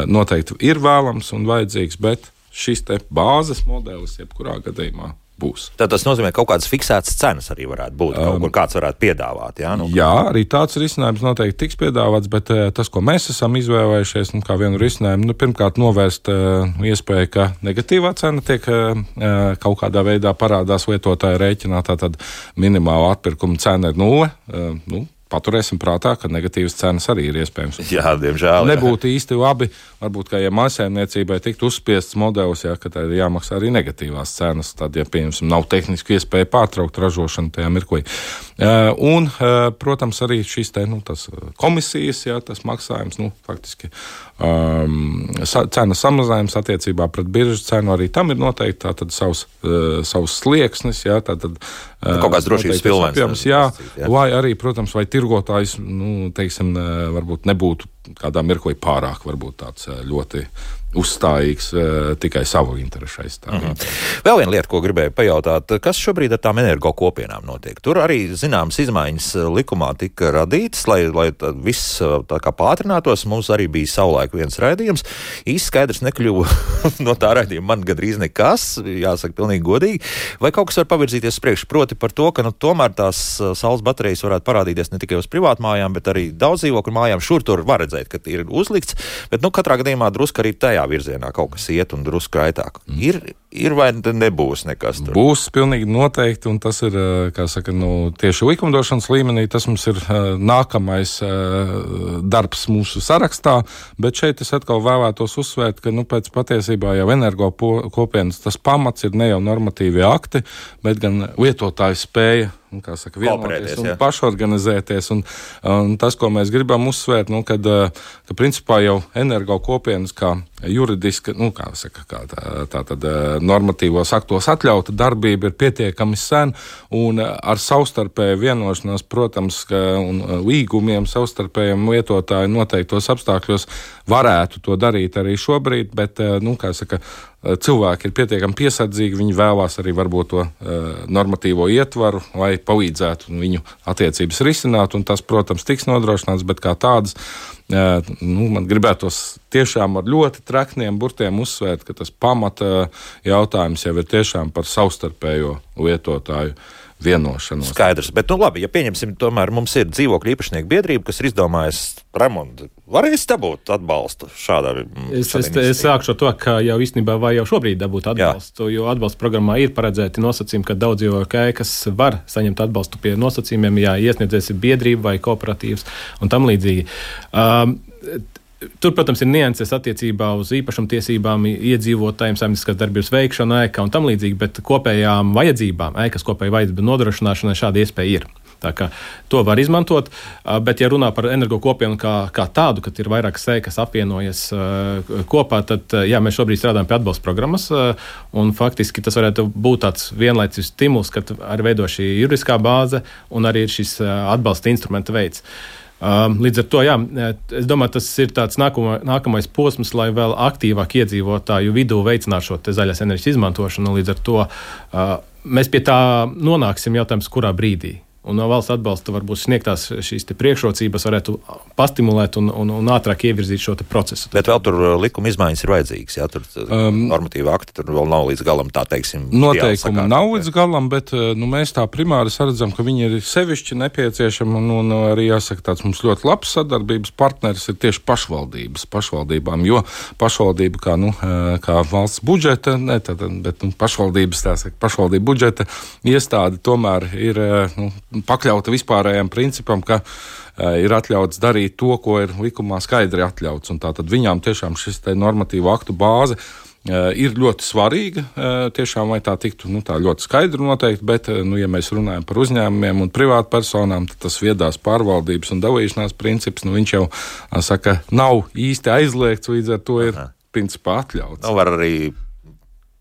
noteikti ir vēlams un vajadzīgs, bet šis te bāzes modelis jebkurā gadījumā būs. Tad tas nozīmē, ka kaut kādas fiksētas cenas arī varētu būt. Um, kaut kur kāds varētu piedāvāt. Jā, nu, Jā, arī tāds risinājums noteikti tiks piedāvāts, bet eh, tas, ko mēs esam izvēlējušies, nu, kā vienu risinājumu, nu, pirmkārt, novērst uh, iespēju, ka negatīvā cena tiek uh, kaut kādā veidā parādās lietotāja rēķinā. Tātad minimāla atpirkuma cena ir nulle. Uh, nu, paturēsim prātā, ka negatīvas cenas arī ir iespējams. Jā, diemžēl. Nebūtu jā. īsti labi, varbūt, ka, ja mājsaimniecībai tiktu uzspiests modelis, jā, ka tā ir jāmaksā arī negatīvās cenas, tad, ja, pieņemsim, nav tehniski iespēja pārtraukt ražošanu tajā mirklī. Uh, un, uh, protams, arī šīs te, nu, komisijas, jā, tas maksājums, nu, faktiski um, sa, cenu samazinājums attiecībā pret biržas cenu arī tam ir noteikti tātad savs, uh, savs slieksnis, jā, tātad uh, kaut kāds drošības pilnvērtības. Jā, jā, vai arī, protams, vai tirgotājs, nu, teiksim, varbūt nebūtu kādā mirklī pārāk varbūt tāds ļoti uzstājīgs uh, tikai savu interesu aizstāvēt. Mm -hmm. Vēl viena lieta, ko gribēju pajautāt, kas šobrīd ar tām energo kopienām notiek? Tur arī zināmas izmaiņas likumā tika radītas, lai, lai viss tā kā pātrinātos. Mums arī bija savulaik viens raidījums. Īsti skaidrs nekļuva no tā raidījuma man gandrīz nekas, jāsaka, pilnīgi godīgi. Vai kaut kas var pavirzīties priekš, proti par to, ka nu, tomēr tās saules baterijas varētu parādīties ne tikai uz privātmājām, bet arī daudz dzīvokļu mājām. Šur tur var redzēt, ka ir uzlikts, bet nu, katrā gadījumā drusku arī tajā tajā virzienā kaut kas iet un drusku raitāk. Mm. Ir, ir vai nebūs nekas tur? Būs pilnīgi noteikti, un tas ir saka, nu, tieši likumdošanas līmenī. Tas mums ir nākamais darbs mūsu sarakstā, bet šeit es atkal vēlētos uzsvērt, ka nu, pēc patiesībā jau energo kopienas tas pamats ir ne jau normatīvie akti, bet gan lietotāju spēja nu, saka, vienoties un jā. pašorganizēties. Un, un tas, ko mēs gribam uzsvērt, nu, kad, ka principā jau energo kopienas kā juridiska, nu, kā saka, kā tā, tā tad normatīvos aktos atļauta darbība ir pietiekami sen, un ar savstarpēju vienošanos, protams, ka, un līgumiem savstarpējiem lietotāju noteiktos apstākļos varētu to darīt arī šobrīd, bet, nu, kā saka, Eh, cilvēki ir pietiekami piesardzīgi, viņi vēlās arī varbūt to uh, normatīvo ietvaru, lai palīdzētu viņu attiecības risināt, un tas, protams, tiks nodrošināts, bet kā tādas, uh, nu, man gribētos tiešām ar ļoti trakniem burtiem uzsvērt, ka tas pamata jautājums jau ir tiešām par savstarpējo lietotāju vienošanos. Skaidrs, bet, nu, labi, ja pieņemsim, tomēr mums ir dzīvokļu īpašnieku biedrība, kas ir izdomājusi remontu. Varēs dabūt atbalstu šādā veidā. Es, es, es sākšu ar to, ka jau īstenībā vai jau šobrīd dabūt atbalstu, Jā. jo atbalsta programmā ir paredzēti nosacījumi, ka daudz dzīvokļu ēkas var saņemt atbalstu pie nosacījumiem, ja iesniedzējs ir biedrība vai kooperatīvs un tam līdzīgi. Um, Tur, protams, ir nianses attiecībā uz īpašumtiesībām, iedzīvotājiem, saimnieciskās darbības veikšanu, ēkā un tam līdzīgi, bet kopējām vajadzībām, ēkas kopēju vajadzību nodrošināšanai šāda iespēja ir. To var izmantot, bet, ja runā par energo kopienu kā, kā tādu, kad ir vairākas sēklas, apvienojas kopā, tad jā, mēs šobrīd strādājam pie atbalsta programmas. Faktiski tas varētu būt tāds vienlaicīgs stimuls, kad arī veido šī juridiskā bāze un arī šis atbalsta instrumenta veids. Um, līdz ar to, jā, es domāju, tas ir tāds nākamo, nākamais posms, lai vēl aktīvāk iedzīvotāju vidū veicinātu šo zaļās enerģijas izmantošanu. Līdz ar to uh, mēs pie tā nonāksim jautājums, kurā brīdī. Un no valsts atbalsta varbūt sniegtās šīs priekšrocības varētu pastimulēt un, un, un ātrāk ievirzīt šo procesu. Bet vēl tur uh, likuma izmaiņas ir vajadzīgas. Jā, tur uh, um, normatīva akti tur vēl nav līdz galam, tā teiksim. Noteikumi nav līdz galam, bet uh, nu, mēs tā primāri redzam, ka viņi ir sevišķi nepieciešami. Un, un arī jāsaka, tāds mums ļoti labs sadarbības partneris ir tieši pašvaldības, pašvaldībām. Jo pašvaldība kā, nu, kā valsts budžeta, ne, tad, bet nu, pašvaldības, tā saka, pašvaldība budžeta iestāde tomēr ir. Nu, pakļauta vispārējiem principam, ka uh, ir atļauts darīt to, ko ir likumā skaidri atļauts. Tātad viņām tiešām šis normatīvu aktu bāze uh, ir ļoti svarīga. Uh, tiešām, lai tā tiktu nu, tā ļoti skaidri noteikti, bet, nu, ja mēs runājam par uzņēmumiem un privātpersonām, tad tas viedās pārvaldības un dalīšanās princips, nu, jau saka, nav īsti aizliegts, līdz ar to ir Aha. principā atļauts. Nu, var arī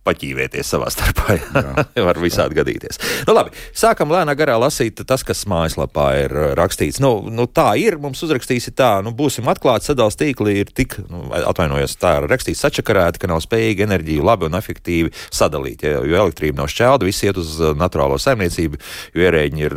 paķīvēties savā starpā. var visādi gadīties. Nu, labi, sākam lēnā garā lasīt tas, kas mājaslapā ir uh, rakstīts. Nu, nu, tā ir, mums uzrakstīsi tā, nu, būsim atklāti, sadalījums tīkli ir tik, nu, atvainojos, tā ir rakstīts sačakarēti, ka nav spējīgi enerģiju labi un efektīvi sadalīt. Ja, jo elektrība nav šķelda, viss iet uz uh, naturālo saimniecību, jo ierēģi ir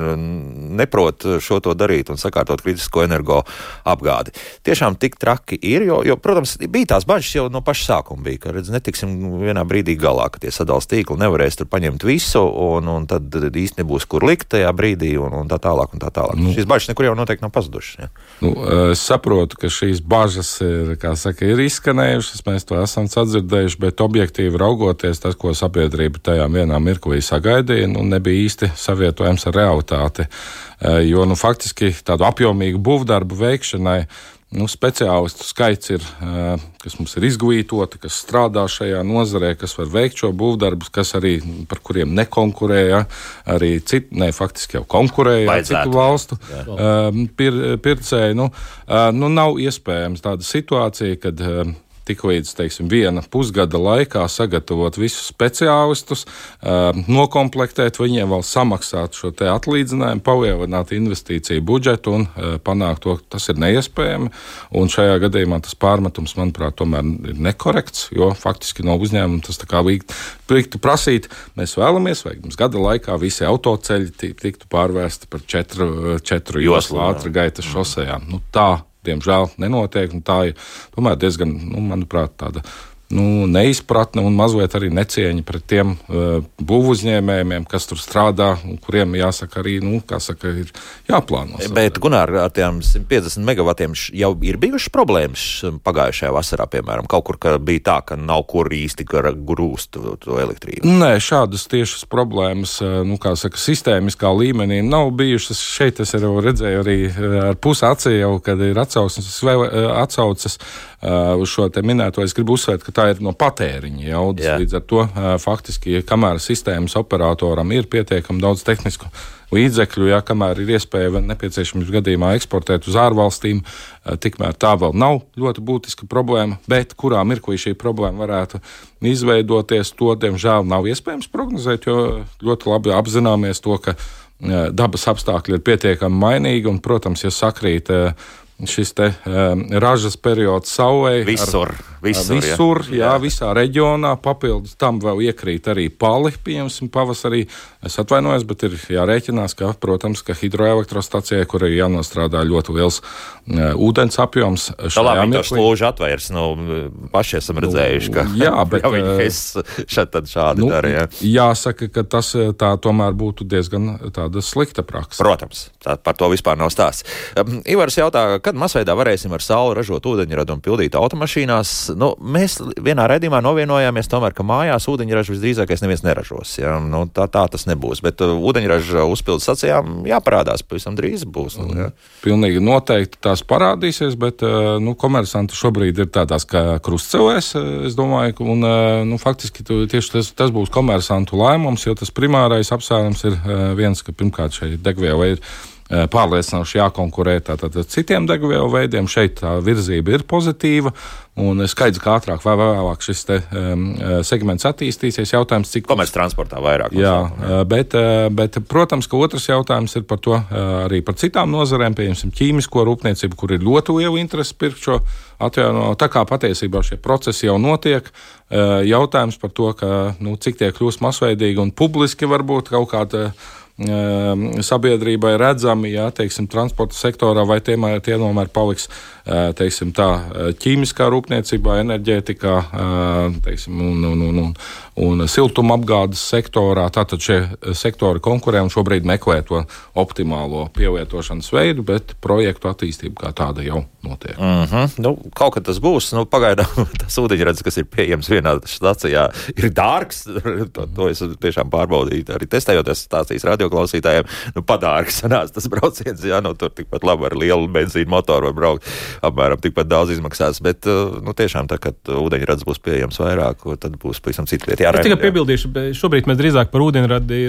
neprot šo to darīt un sakārtot kritisko energo apgādi. Tiešām tik traki ir, jo, jo protams, bija tās bažas jau no paša sākuma, bija, ka redz, netiksim vienā brīdī galā tālāk, ka tie sadalījuma tīkli nevarēs tur paņemt visu, un, un tad īsti nebūs kur likt tajā brīdī, un, un tā tālāk. Un tā tālāk. Nu, Šīs bažas nekur jau noteikti nav pazudušas. Ja? Nu, es saprotu, ka šīs bažas ir, saka, ir izskanējušas, mēs to esam sadzirdējuši, bet objektīvi raugoties, tas, ko sabiedrība tajā vienā mirklī sagaidīja, nu, nebija īsti savietojams ar realitāti. Jo nu, faktiski tādu apjomīgu būvdarbu veikšanai nu, speciālistu skaits ir, kas mums ir izglītoti, kas strādā šajā nozarē, kas var veikt šo būvdarbus, kas arī par kuriem nekonkurēja, arī citu, ne, faktiski jau konkurēja ar citu valstu pir, pircēju. Nu, nu, nav iespējams tāda situācija, kad tik līdz teiksim, viena pusgada laikā sagatavot visus speciālistus, nokomplektēt viņiem, vēl samaksāt šo atlīdzinājumu, palielināt investīciju budžetu un panākt to, tas ir neiespējami. Un šajā gadījumā tas pārmetums, manuprāt, tomēr ir nekorekts, jo faktiski no uzņēmuma tas tā kā liktu prasīt, mēs vēlamies, lai mums gada laikā visi autoceļi tiktu pārvērsti par četru, četru joslu ātrā gaita šosejām. Nu, tā diemžēl nenotiek. Tā ir tomēr diezgan, nu, manuprāt, tāda nu, neizpratne un mazliet arī necieņa pret tiem uh, būvuzņēmējiem, kas tur strādā un kuriem jāsaka arī, nu, kā saka, ir jāplāno. Bet, Gunār, ar tiem 150 megavatiem jau ir bijušas problēmas pagājušajā vasarā, piemēram, kaut kur bija tā, ka nav kur īsti grūst to, to elektrību. Nē, šādas tiešas problēmas, nu, kā saka, sistēmiskā līmenī nav bijušas. Šeit es jau redzēju arī ar pusi acī jau, kad ir atsaucas, atsaucas uz šo te minēto. Es gribu uzsvērt, ka tā ir no patēriņa jaudas. Jā. Līdz ar to faktiski, kamēr sistēmas operatoram ir pietiekami daudz tehnisku līdzekļu, ja kamēr ir iespēja nepieciešams gadījumā eksportēt uz ārvalstīm, tikmēr tā vēl nav ļoti būtiska problēma. Bet kurā mirklī šī problēma varētu izveidoties, to diemžēl nav iespējams prognozēt, jo ļoti labi apzināmies to, ka dabas apstākļi ir pietiekami mainīgi un, protams, ja sakrīt šis te, um, ražas periods saulē. Visur, ar, visur, visur jā. jā, visā reģionā. Papildus tam vēl iekrīt arī pali, piemēram, pavasarī. Es atvainojos, bet ir jārēķinās, ka, protams, ka hidroelektrostacijai, kur ir jānostrādā ļoti liels uh, ūdens apjoms, šajā mirklī. Slūži atvairs, nu, paši esam nu, redzējuši, ka jā, bet, viņi šad tad šādi nu, dara. Jā. Jāsaka, ka tas tā tomēr būtu diezgan tāda slikta praksa. Protams, tā, par to vispār nav stāsts. Um, Ivars jautā, kad masveidā varēsim ar sauli ražot ūdeņradu un pildīt automašīnās. Nu, mēs vienā redzījumā novienojāmies, tomēr, ka mājās ūdeņražu visdrīzākais neviens neražos. Ja? Nu, tā, tā tas nebūs. Bet uh, ūdeņraža uzpildes sacījām jāparādās, pavisam drīz būs. Nu, ja? Pilnīgi noteikti tās parādīsies, bet uh, nu, komersanti šobrīd ir tādās kā krustcelēs, uh, es domāju, un nu, faktiski tieši tas, tas būs komersantu lēmums, jo tas primārais apsvērums ir viens, ka pirmkārt šeit degviela ir pārliecinoši jākonkurē tātad citiem degvielu veidiem. Šeit tā virzība ir pozitīva. Un skaidrs, ka ātrāk vai vēlāk šis te, um, segments attīstīsies. Jautājums, cik komerciālā transportā vairāk. Jā, jā. Bet, bet, protams, ka otrs jautājums ir par to arī par citām nozarēm, piemēram, ķīmisko rūpniecību, kur ir ļoti liela interese pirkt šo atjaunojumu. Tā kā patiesībā šie procesi jau notiek, jautājums par to, ka, nu, cik tie kļūst masveidīgi un publiski varbūt kaut kāda Ehm, sabiedrībai redzami, ja teiksim, transporta sektorā, vai tie, tie tomēr paliks Eh, teiksim, tā, eh, ķīmiskā rūpniecībā, enerģētikā eh, teiksim, un, un, un, un, un siltumapgādes sektorā. Tātad šie sektori konkurē un šobrīd meklē to optimālo pielietošanas veidu, bet projektu attīstība kā tāda jau notiek. Mm -hmm. nu, kaut kad tas būs. Nu, pagaidām tas ūdeņrads, kas ir pieejams vienā stācijā, ir dārgs. to, to es tiešām pārbaudīju, arī testējoties stācijas radioklausītājiem. Nu, padārgs sanāca tas brauciens, jā, nu, tur tikpat labi ar lielu benzīnu motoru var braukt apmēram tikpat daudz izmaksās. Bet uh, nu, tiešām, tā, kad ūdeņrads būs pieejams vairāk, tad būs pavisam cita lieta. Jā, es tikai piebildīšu, bet šobrīd mēs drīzāk par ūdeņradi,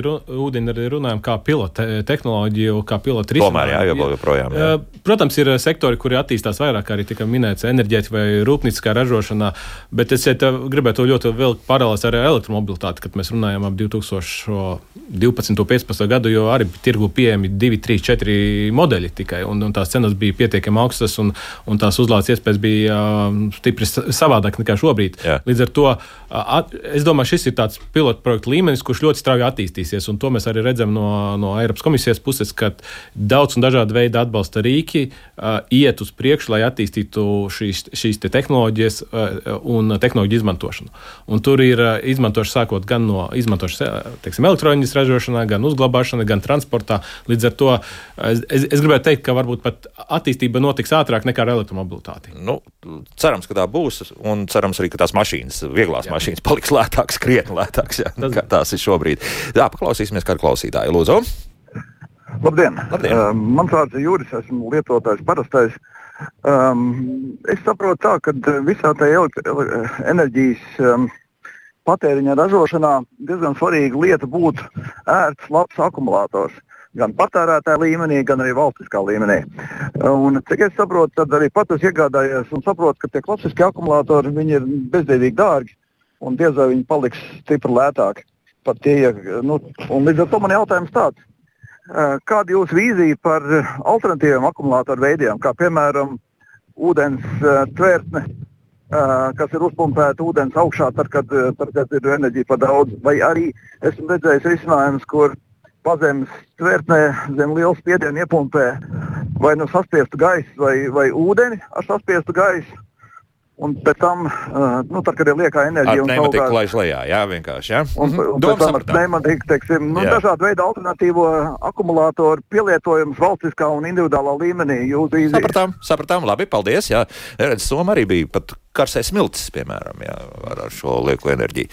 ūdeņradi runājam kā pilota tehnoloģiju, kā pilota risinājumu. Tomēr, jā, jau joprojām. Jā. Protams, ir sektori, kuri attīstās vairāk, arī tika minēts enerģētika vai rūpnieciskā ražošanā, bet es ja gribētu ļoti vēl paralēlās ar elektromobilitāti, kad mēs runājam ap 2012. un 2015. 2018. gadu, jo arī tirgu pieejami 2, 3, 4 modeļi tikai, un, un tās cenas bija pietiekami augstas, un, un tās uzlādes iespējas bija uh, stipri savādāk nekā šobrīd. Jā. Līdz ar to uh, es domāju, šis ir tāds pilotu projektu līmenis, kurš ļoti strauji attīstīsies, un to mēs arī redzam no, no Eiropas komisijas puses, ka daudz un dažādi veidi atbalsta rīki uh, iet uz priekšu, lai attīstītu šīs, šīs te tehnoloģijas uh, un tehnoloģiju izmantošanu. Un tur ir uh, izmantošana sākot gan no izmantošanas teiksim, elektronikas ražošanā, gan uzglabāšanā, gan transportā. Līdz ar to es, es, es gribētu teikt, ka varbūt pat attīstība notiks ātrāk nekā ar elektromobilitāti. Nu, cerams, ka tā būs, un cerams arī, ka tās mašīnas, vieglās jā. mašīnas, paliks lētākas, krietni lētākas, jā, Tas... kā tās ir šobrīd. Jā, paklausīsimies, kā klausītāji. Lūdzu! Labdien! Labdien. Uh, mans vārds ir Juris, esmu lietotājs parastais. Um, es saprotu, tā, ka visā tajā enerģijas um, patēriņa ražošanā diezgan svarīga lieta būtu ērts, labs akumulators. Gan patērētāja līmenī, gan arī valstiskā līmenī. Un, cik es saprotu, tad arī pats iegādājies un saprotu, ka tie klasiskie akumulatori ir bezdevīgi dārgi un diez vai viņi paliks stipri lētāki. Tie, nu, līdz ar to man jautājums tāds. Kāda ir jūsu vīzija par alternatīviem akumulātoru veidiem, kā piemēram ūdens tvērtne, kas ir uzpumpēta ūdens augšā, tad, kad, tad, kad ir enerģija par daudz. Vai arī esmu redzējis risinājumus, kur pazemes tvērtnē zem liela spiediena iepumpē vai nu saspiestu gaisu vai, vai ūdeni ar saspiestu gaisu. Un pēc tam, uh, nu, tad, kad ir liekā enerģija, jau tādā veidā laiž lejā, jā, vienkārši. Jā. Un, un, un pēc tam nematīk, teiksim, nu, dažādu veidu alternatīvo akumulātoru pielietojums valstiskā un individuālā līmenī. Sapratām, sapratām, labi, paldies. Jā, redz, Soma arī bija pat karsais miltis, piemēram, jā, ar, ar šo lieko enerģiju.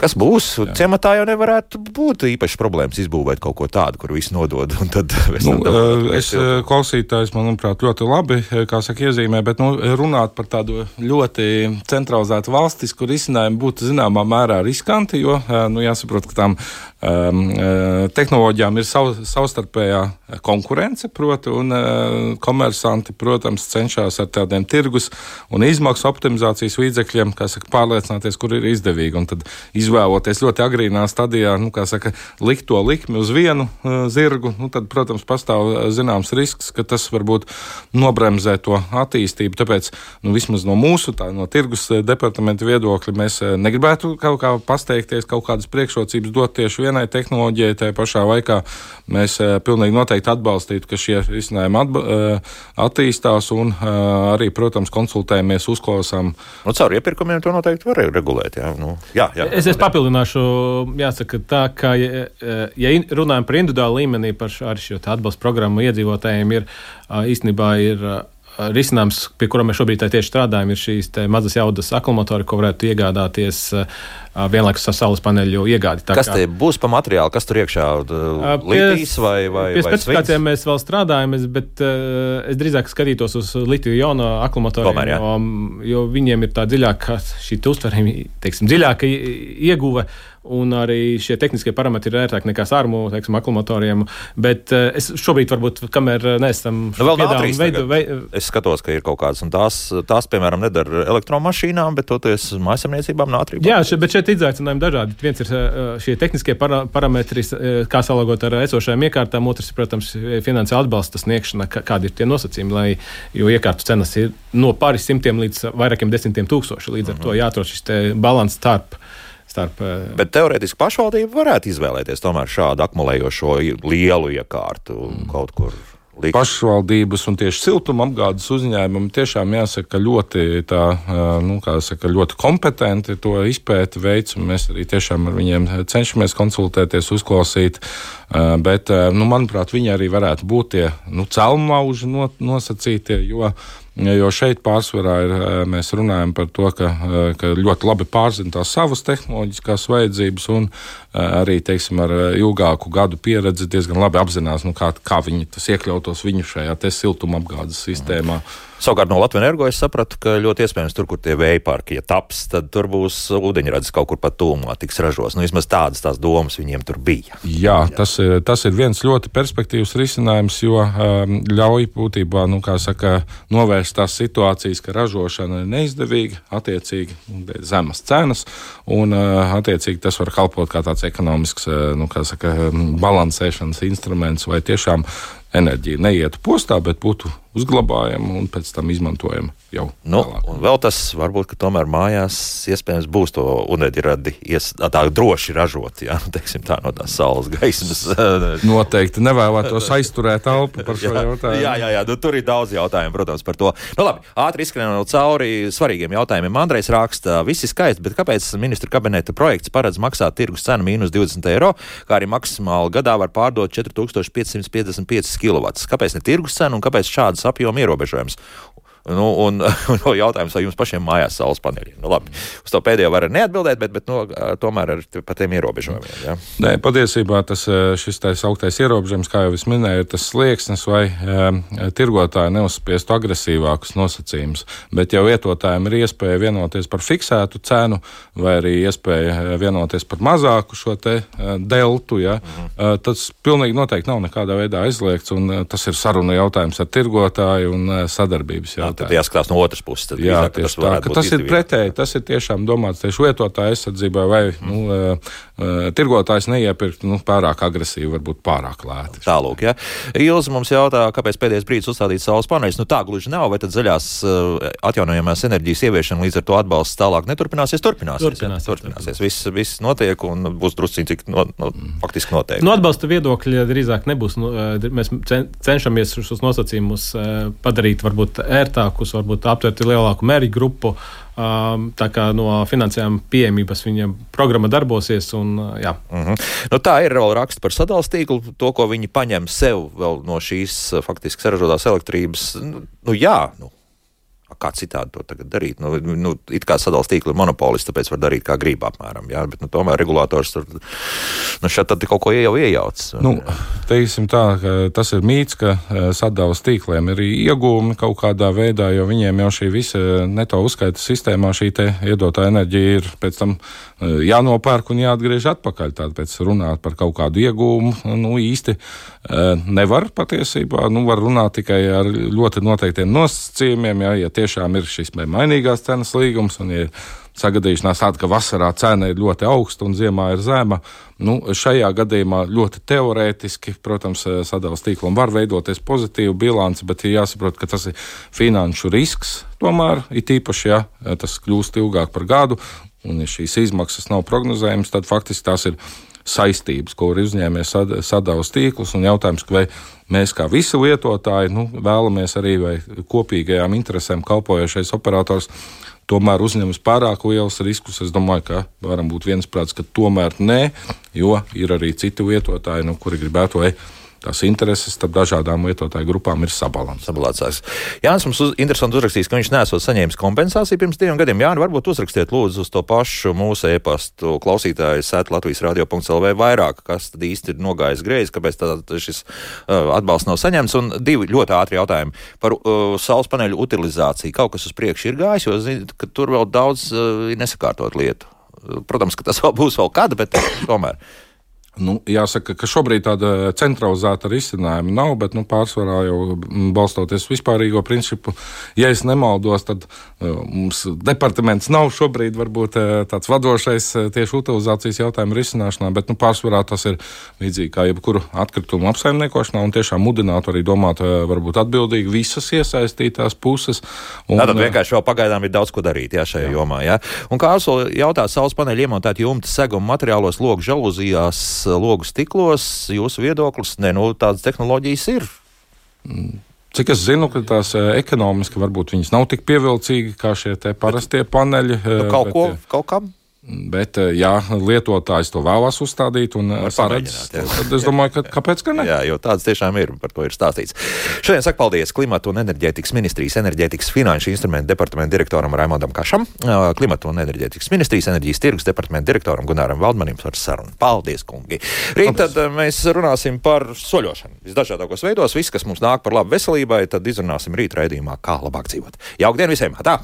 Kas būs? Jā. Ciematā jau nevarētu būt īpaši problēmas izbūvēt kaut ko tādu, kur viss nodod. Nu, es klausītājs, manuprāt, ļoti labi saka, iezīmē, bet nu, runāt par tādu ļoti centralizētu valstisku risinājumu būtu zināmā mērā riskanti, jo nu, jāsaprot, ka tām um, tehnoloģijām ir sav, savstarpējā konkurence, proti, un uh, komersanti, protams, cenšas ar tādiem tirgus un izmaksu optimizācijas līdzekļiem, kā saka, pārliecināties, kur ir izdevīgi. Izvēloties ļoti agrīnā stadijā, nu, kā saka, likt to likmi uz vienu uh, zirgu, nu, tad, protams, pastāv uh, zināms risks, ka tas varbūt nobremzē to attīstību. Tāpēc, nu, vismaz no mūsu, tā, no tirgus uh, departamenta viedokļa, mēs uh, negribētu kaut kā pasteikties, kaut kādas priekšrocības dot tieši vienai tehnoloģijai. Tā pašā laikā mēs pilnīgi noteikti atbalstītu, ka šie risinājumi atba, attīstās un arī, protams, konsultējamies, uzklausām. Nu, caur iepirkumiem to noteikti var regulēt. Jā, nu, jā, jā. Es, es papildināšu, jāsaka, tā, ka, ja, ja runājam par individuālu līmenī, par šo atbalstu programmu iedzīvotājiem, ir īstenībā ir risinājums, pie kura mēs šobrīd tieši strādājam, ir šīs mazas jaudas akumulatori, ko varētu iegādāties vienlaikus ar saules paneļu iegādi. Tā kas kā, būs pa materiālu, kas tur iekšā litīs vai, vai, pie vai specifikācijām mēs vēl strādājam, bet uh, es drīzāk skatītos uz litiju jonu akumulatoriem, jā. jo, jo viņiem ir tā dziļāka, šī uztverība, teiksim, dziļāka ieguve. Un arī šie tehniskie parametri ir ērtāki nekā sārmu akumulatoriem. Bet uh, es šobrīd, varbūt, kamēr neesam nu, piedāvājumi veidu, veidu. Es skatos, ka ir kaut kādas, un tās, tās piemēram, nedara elektromašīnām, bet toties mājasemniecībām nātrībā. Jā, šeit, bet šeit izaicinājumi dažādi. Viens ir šie tehniskie para, parametri, kā salāgot ar esošajām iekārtām, otrs protams, finansiāla atbalsta sniegšana, kādi ir tie nosacījumi, lai, jo iekārtu cenas ir no pāris simtiem līdz vairākiem desmitiem tūkstoši. Līdz ar uh -huh. to mhm. jāatrod šis balans starp starp. Bet teorētiski pašvaldība varētu izvēlēties tomēr šādu akumulējošo lielu iekārtu mm. kaut kur likt. Pašvaldības un tieši siltuma apgādes uzņēmumi tiešām jāsaka ļoti, tā, nu, saka, ļoti kompetenti to izpēti un mēs arī tiešām ar viņiem cenšamies konsultēties, uzklausīt. Bet, nu, manuprāt, viņi arī varētu būt tie nu, celmauži nosacītie, jo Jo šeit pārsvarā ir, mēs runājam par to, ka, ka ļoti labi pārzina tās savas tehnoloģiskās vajadzības un arī teiksim, ar ilgāku gadu pieredzi diezgan labi apzinās, nu, kā, kā viņi tas iekļautos viņu šajā siltumapgādes sistēmā. Mm. Savukārt no Latvijas energo es sapratu, ka ļoti iespējams tur, kur tie vēja parki, ja taps, tad tur būs ūdeņradis kaut kur pat tūmā tiks ražos. Nu, vismaz tādas tās domas viņiem tur bija. Jā, Jā. Tas, ir, tas ir viens ļoti perspektīvs risinājums, jo um, ļauj būtībā, nu, saka, novērst tās situācijas, ka ražošana ir neizdevīga, attiecīgi zemas cenas, un uh, attiecīgi tas var kalpot kā tāds ekonomisks, uh, nu, kā saka, balansēšanas instruments vai tiešām enerģija neietu postā, bet būtu uzglabājama un pēc tam izmantojama jau. Nu, un vēl tas varbūt, ka tomēr mājās iespējams būs to uneģiradi tā droši ražot, jā, nu, teiksim tā no tās saules gaismas. Noteikti nevēlētos aizturēt elpu par šo jā, jautājumu. Jā, jā, jā, nu, tur ir daudz jautājumu, protams, par to. Nu, labi, ātri izskrējot cauri svarīgiem jautājumiem. Andrejs raksta, visi skaisti, bet kāpēc ministra kabineta projekts paredz maksāt tirgus cenu mīnus 20 eiro, kā arī maksimāli gadā var pārdot 4555 kW? Kāpēc ne tirgus cena un kāpēc šādas apjoma ierobežojums. Nu, un, un jautājums, vai jums pašiem mājās saules paneļi? Nu, labi, uz to pēdējo var neatbildēt, bet, bet no, nu, tomēr ar tiem ierobežojumiem. Ja? Nē, patiesībā tas šis tā sauktais ierobežojums, kā jau es minēju, ir tas slieksnis, vai e, tirgotāji neuzspiestu agresīvākus nosacījumus. Bet jau lietotājiem ir iespēja vienoties par fiksētu cenu, vai arī iespēja vienoties par mazāku šo te deltu. Ja? Mhm. Tas pilnīgi noteikti nav nekādā veidā aizliegts, un tas ir saruna jautājums ar tirgotāju un sadarbības jautājumu tad jāskatās no otras puses. Tad Jā, drīzāk, tas, tā, tas ir pretēji. Tas ir tiešām domāts tieši lietotāja aizsardzībai, vai mm. nu, uh, tirgotājs neiepirkt nu, pārāk agresīvi, varbūt pārāk lēti. Tālūk, ja. Ilza mums jautā, kāpēc pēdējais brīdis uzstādīt saules paneļus. Nu, tā gluži nav, vai tad zaļās uh, atjaunojamās enerģijas ieviešana līdz ar to atbalsts tālāk neturpināsies? Turpināsies. Turpināsies. Ja? turpināsies. Viss, viss notiek un būs drusciņi, cik no, no, faktiski noteikti. No atbalsta viedokļa drīzāk nebūs. Nu, mēs cenšamies šos nosacījumus padarīt varbūt ērtāk vairākus, varbūt aptverti lielāku mērķu grupu. Um, tā kā no finansējuma pieejamības viņa programma darbosies. Un, uh, jā. mm -hmm. nu, tā ir vēl raksta par sadalījuma tīklu, to, ko viņi paņem sev no šīs faktiski saražotās elektrības. Nu, nu, jā, nu, kā citādi to tagad darīt. Nu, nu, it kā sadalījuma tīkla ir monopolists, tāpēc var darīt kā grib apmēram. Jā, bet nu, tomēr regulators tur nu, kaut ko jau iejauc. Nu, teiksim tā, tas ir mīts, ka e, sadalījuma tīkliem ir iegūmi kaut kādā veidā, jo viņiem jau šī visa neto uzskaita sistēmā šī iedotā enerģija ir pēc tam e, jānopērk un jāatgriež atpakaļ. Tāpēc runāt par kaut kādu iegūmu nu, īsti e, nevar patiesībā. Nu, var runāt tikai ar ļoti noteiktiem nosacījumiem. Jā, ja tiešām ir šis mainīgās cenas līgums un ir sagadīšanās tāda, ka vasarā cena ir ļoti augsta un ziemā ir zema. Nu, šajā gadījumā ļoti teorētiski, protams, sadalījuma tīklam var veidoties pozitīva bilance, bet ir jāsaprot, ka tas ir finanšu risks. Tomēr, it īpaši, ja tas kļūst ilgāk par gadu, un ja šīs izmaksas nav prognozējamas, tad faktiski tās ir saistības, ko ir uzņēmies sadalījuma tīklus. Un jautājums, vai mēs kā visi lietotāji nu, vēlamies arī vai kopīgajām interesēm kalpojošais operators tomēr uzņemas pārāk lielus riskus. Es domāju, ka varam būt viensprāts, ka tomēr nē, jo ir arī citi lietotāji, nu, kuri gribētu, lai tās intereses starp dažādām lietotāju grupām ir sabalansētas. Jānis mums uz, interesanti uzrakstīs, ka viņš nesot saņēmis kompensāciju pirms diviem gadiem. Jā, varbūt uzrakstiet lūdzu uz to pašu mūsu e-pastu klausītāju sēt Latvijas radio.lv vairāk, kas tad īsti ir nogājis greizi, kāpēc tā, šis uh, atbalsts nav saņemts. Un divi ļoti ātri jautājumi par uh, saules paneļu utilizāciju. Kaut kas uz priekšu ir gājis, jo zinu, ka tur vēl daudz uh, nesakārtot lietu. Protams, ka tas vēl būs vēl kad, bet tomēr. Nu, jāsaka, ka šobrīd tāda centralizēta risinājuma nav, bet nu, pārsvarā jau balstoties vispārīgo principu, ja es nemaldos, tad uh, mums departaments nav šobrīd varbūt uh, tāds vadošais uh, tieši utilizācijas jautājumu risināšanā, bet nu, pārsvarā tas ir līdzīgi kā jebkuru atkritumu apsaimniekošanā un tiešām mudinātu arī domāt varbūt atbildīgi visas iesaistītās puses. Un, Tātad vienkārši vēl pagaidām ir daudz ko darīt jā, šajā jā. jomā. Jā. Un kā Arso jautā, saules paneļi iemontēti jumta seguma materiālos, logu žaluzijās logu stiklos, jūsu viedoklis, ne, nu, tādas tehnoloģijas ir. Cik es zinu, ka tās eh, ekonomiski varbūt viņas nav tik pievilcīgi kā šie parastie paneļi. Nu, kaut, bet, ko, kaut kam? Bet, eh, ja lietotājs to vēlas uzstādīt un eh, paredz, tad es domāju, ka kāpēc gan ne? Jā, jo tāds tiešām ir, par to ir stāstīts. Šodien saku paldies Klimata un enerģētikas ministrijas enerģētikas finanšu instrumentu departamentu direktoram Raimondam Kašam, Klimata un enerģētikas ministrijas enerģijas tirgus departamentu direktoram Gunāram Valdmanim par sarunu. Paldies, kungi! Rīt tad mēs runāsim par soļošanu. Visdažādākos veidos, viss, kas mums nāk par labu veselībai, tad izrunāsim rīt raidījumā, kā labāk dzīvot. Jauktdien visiem! Tā!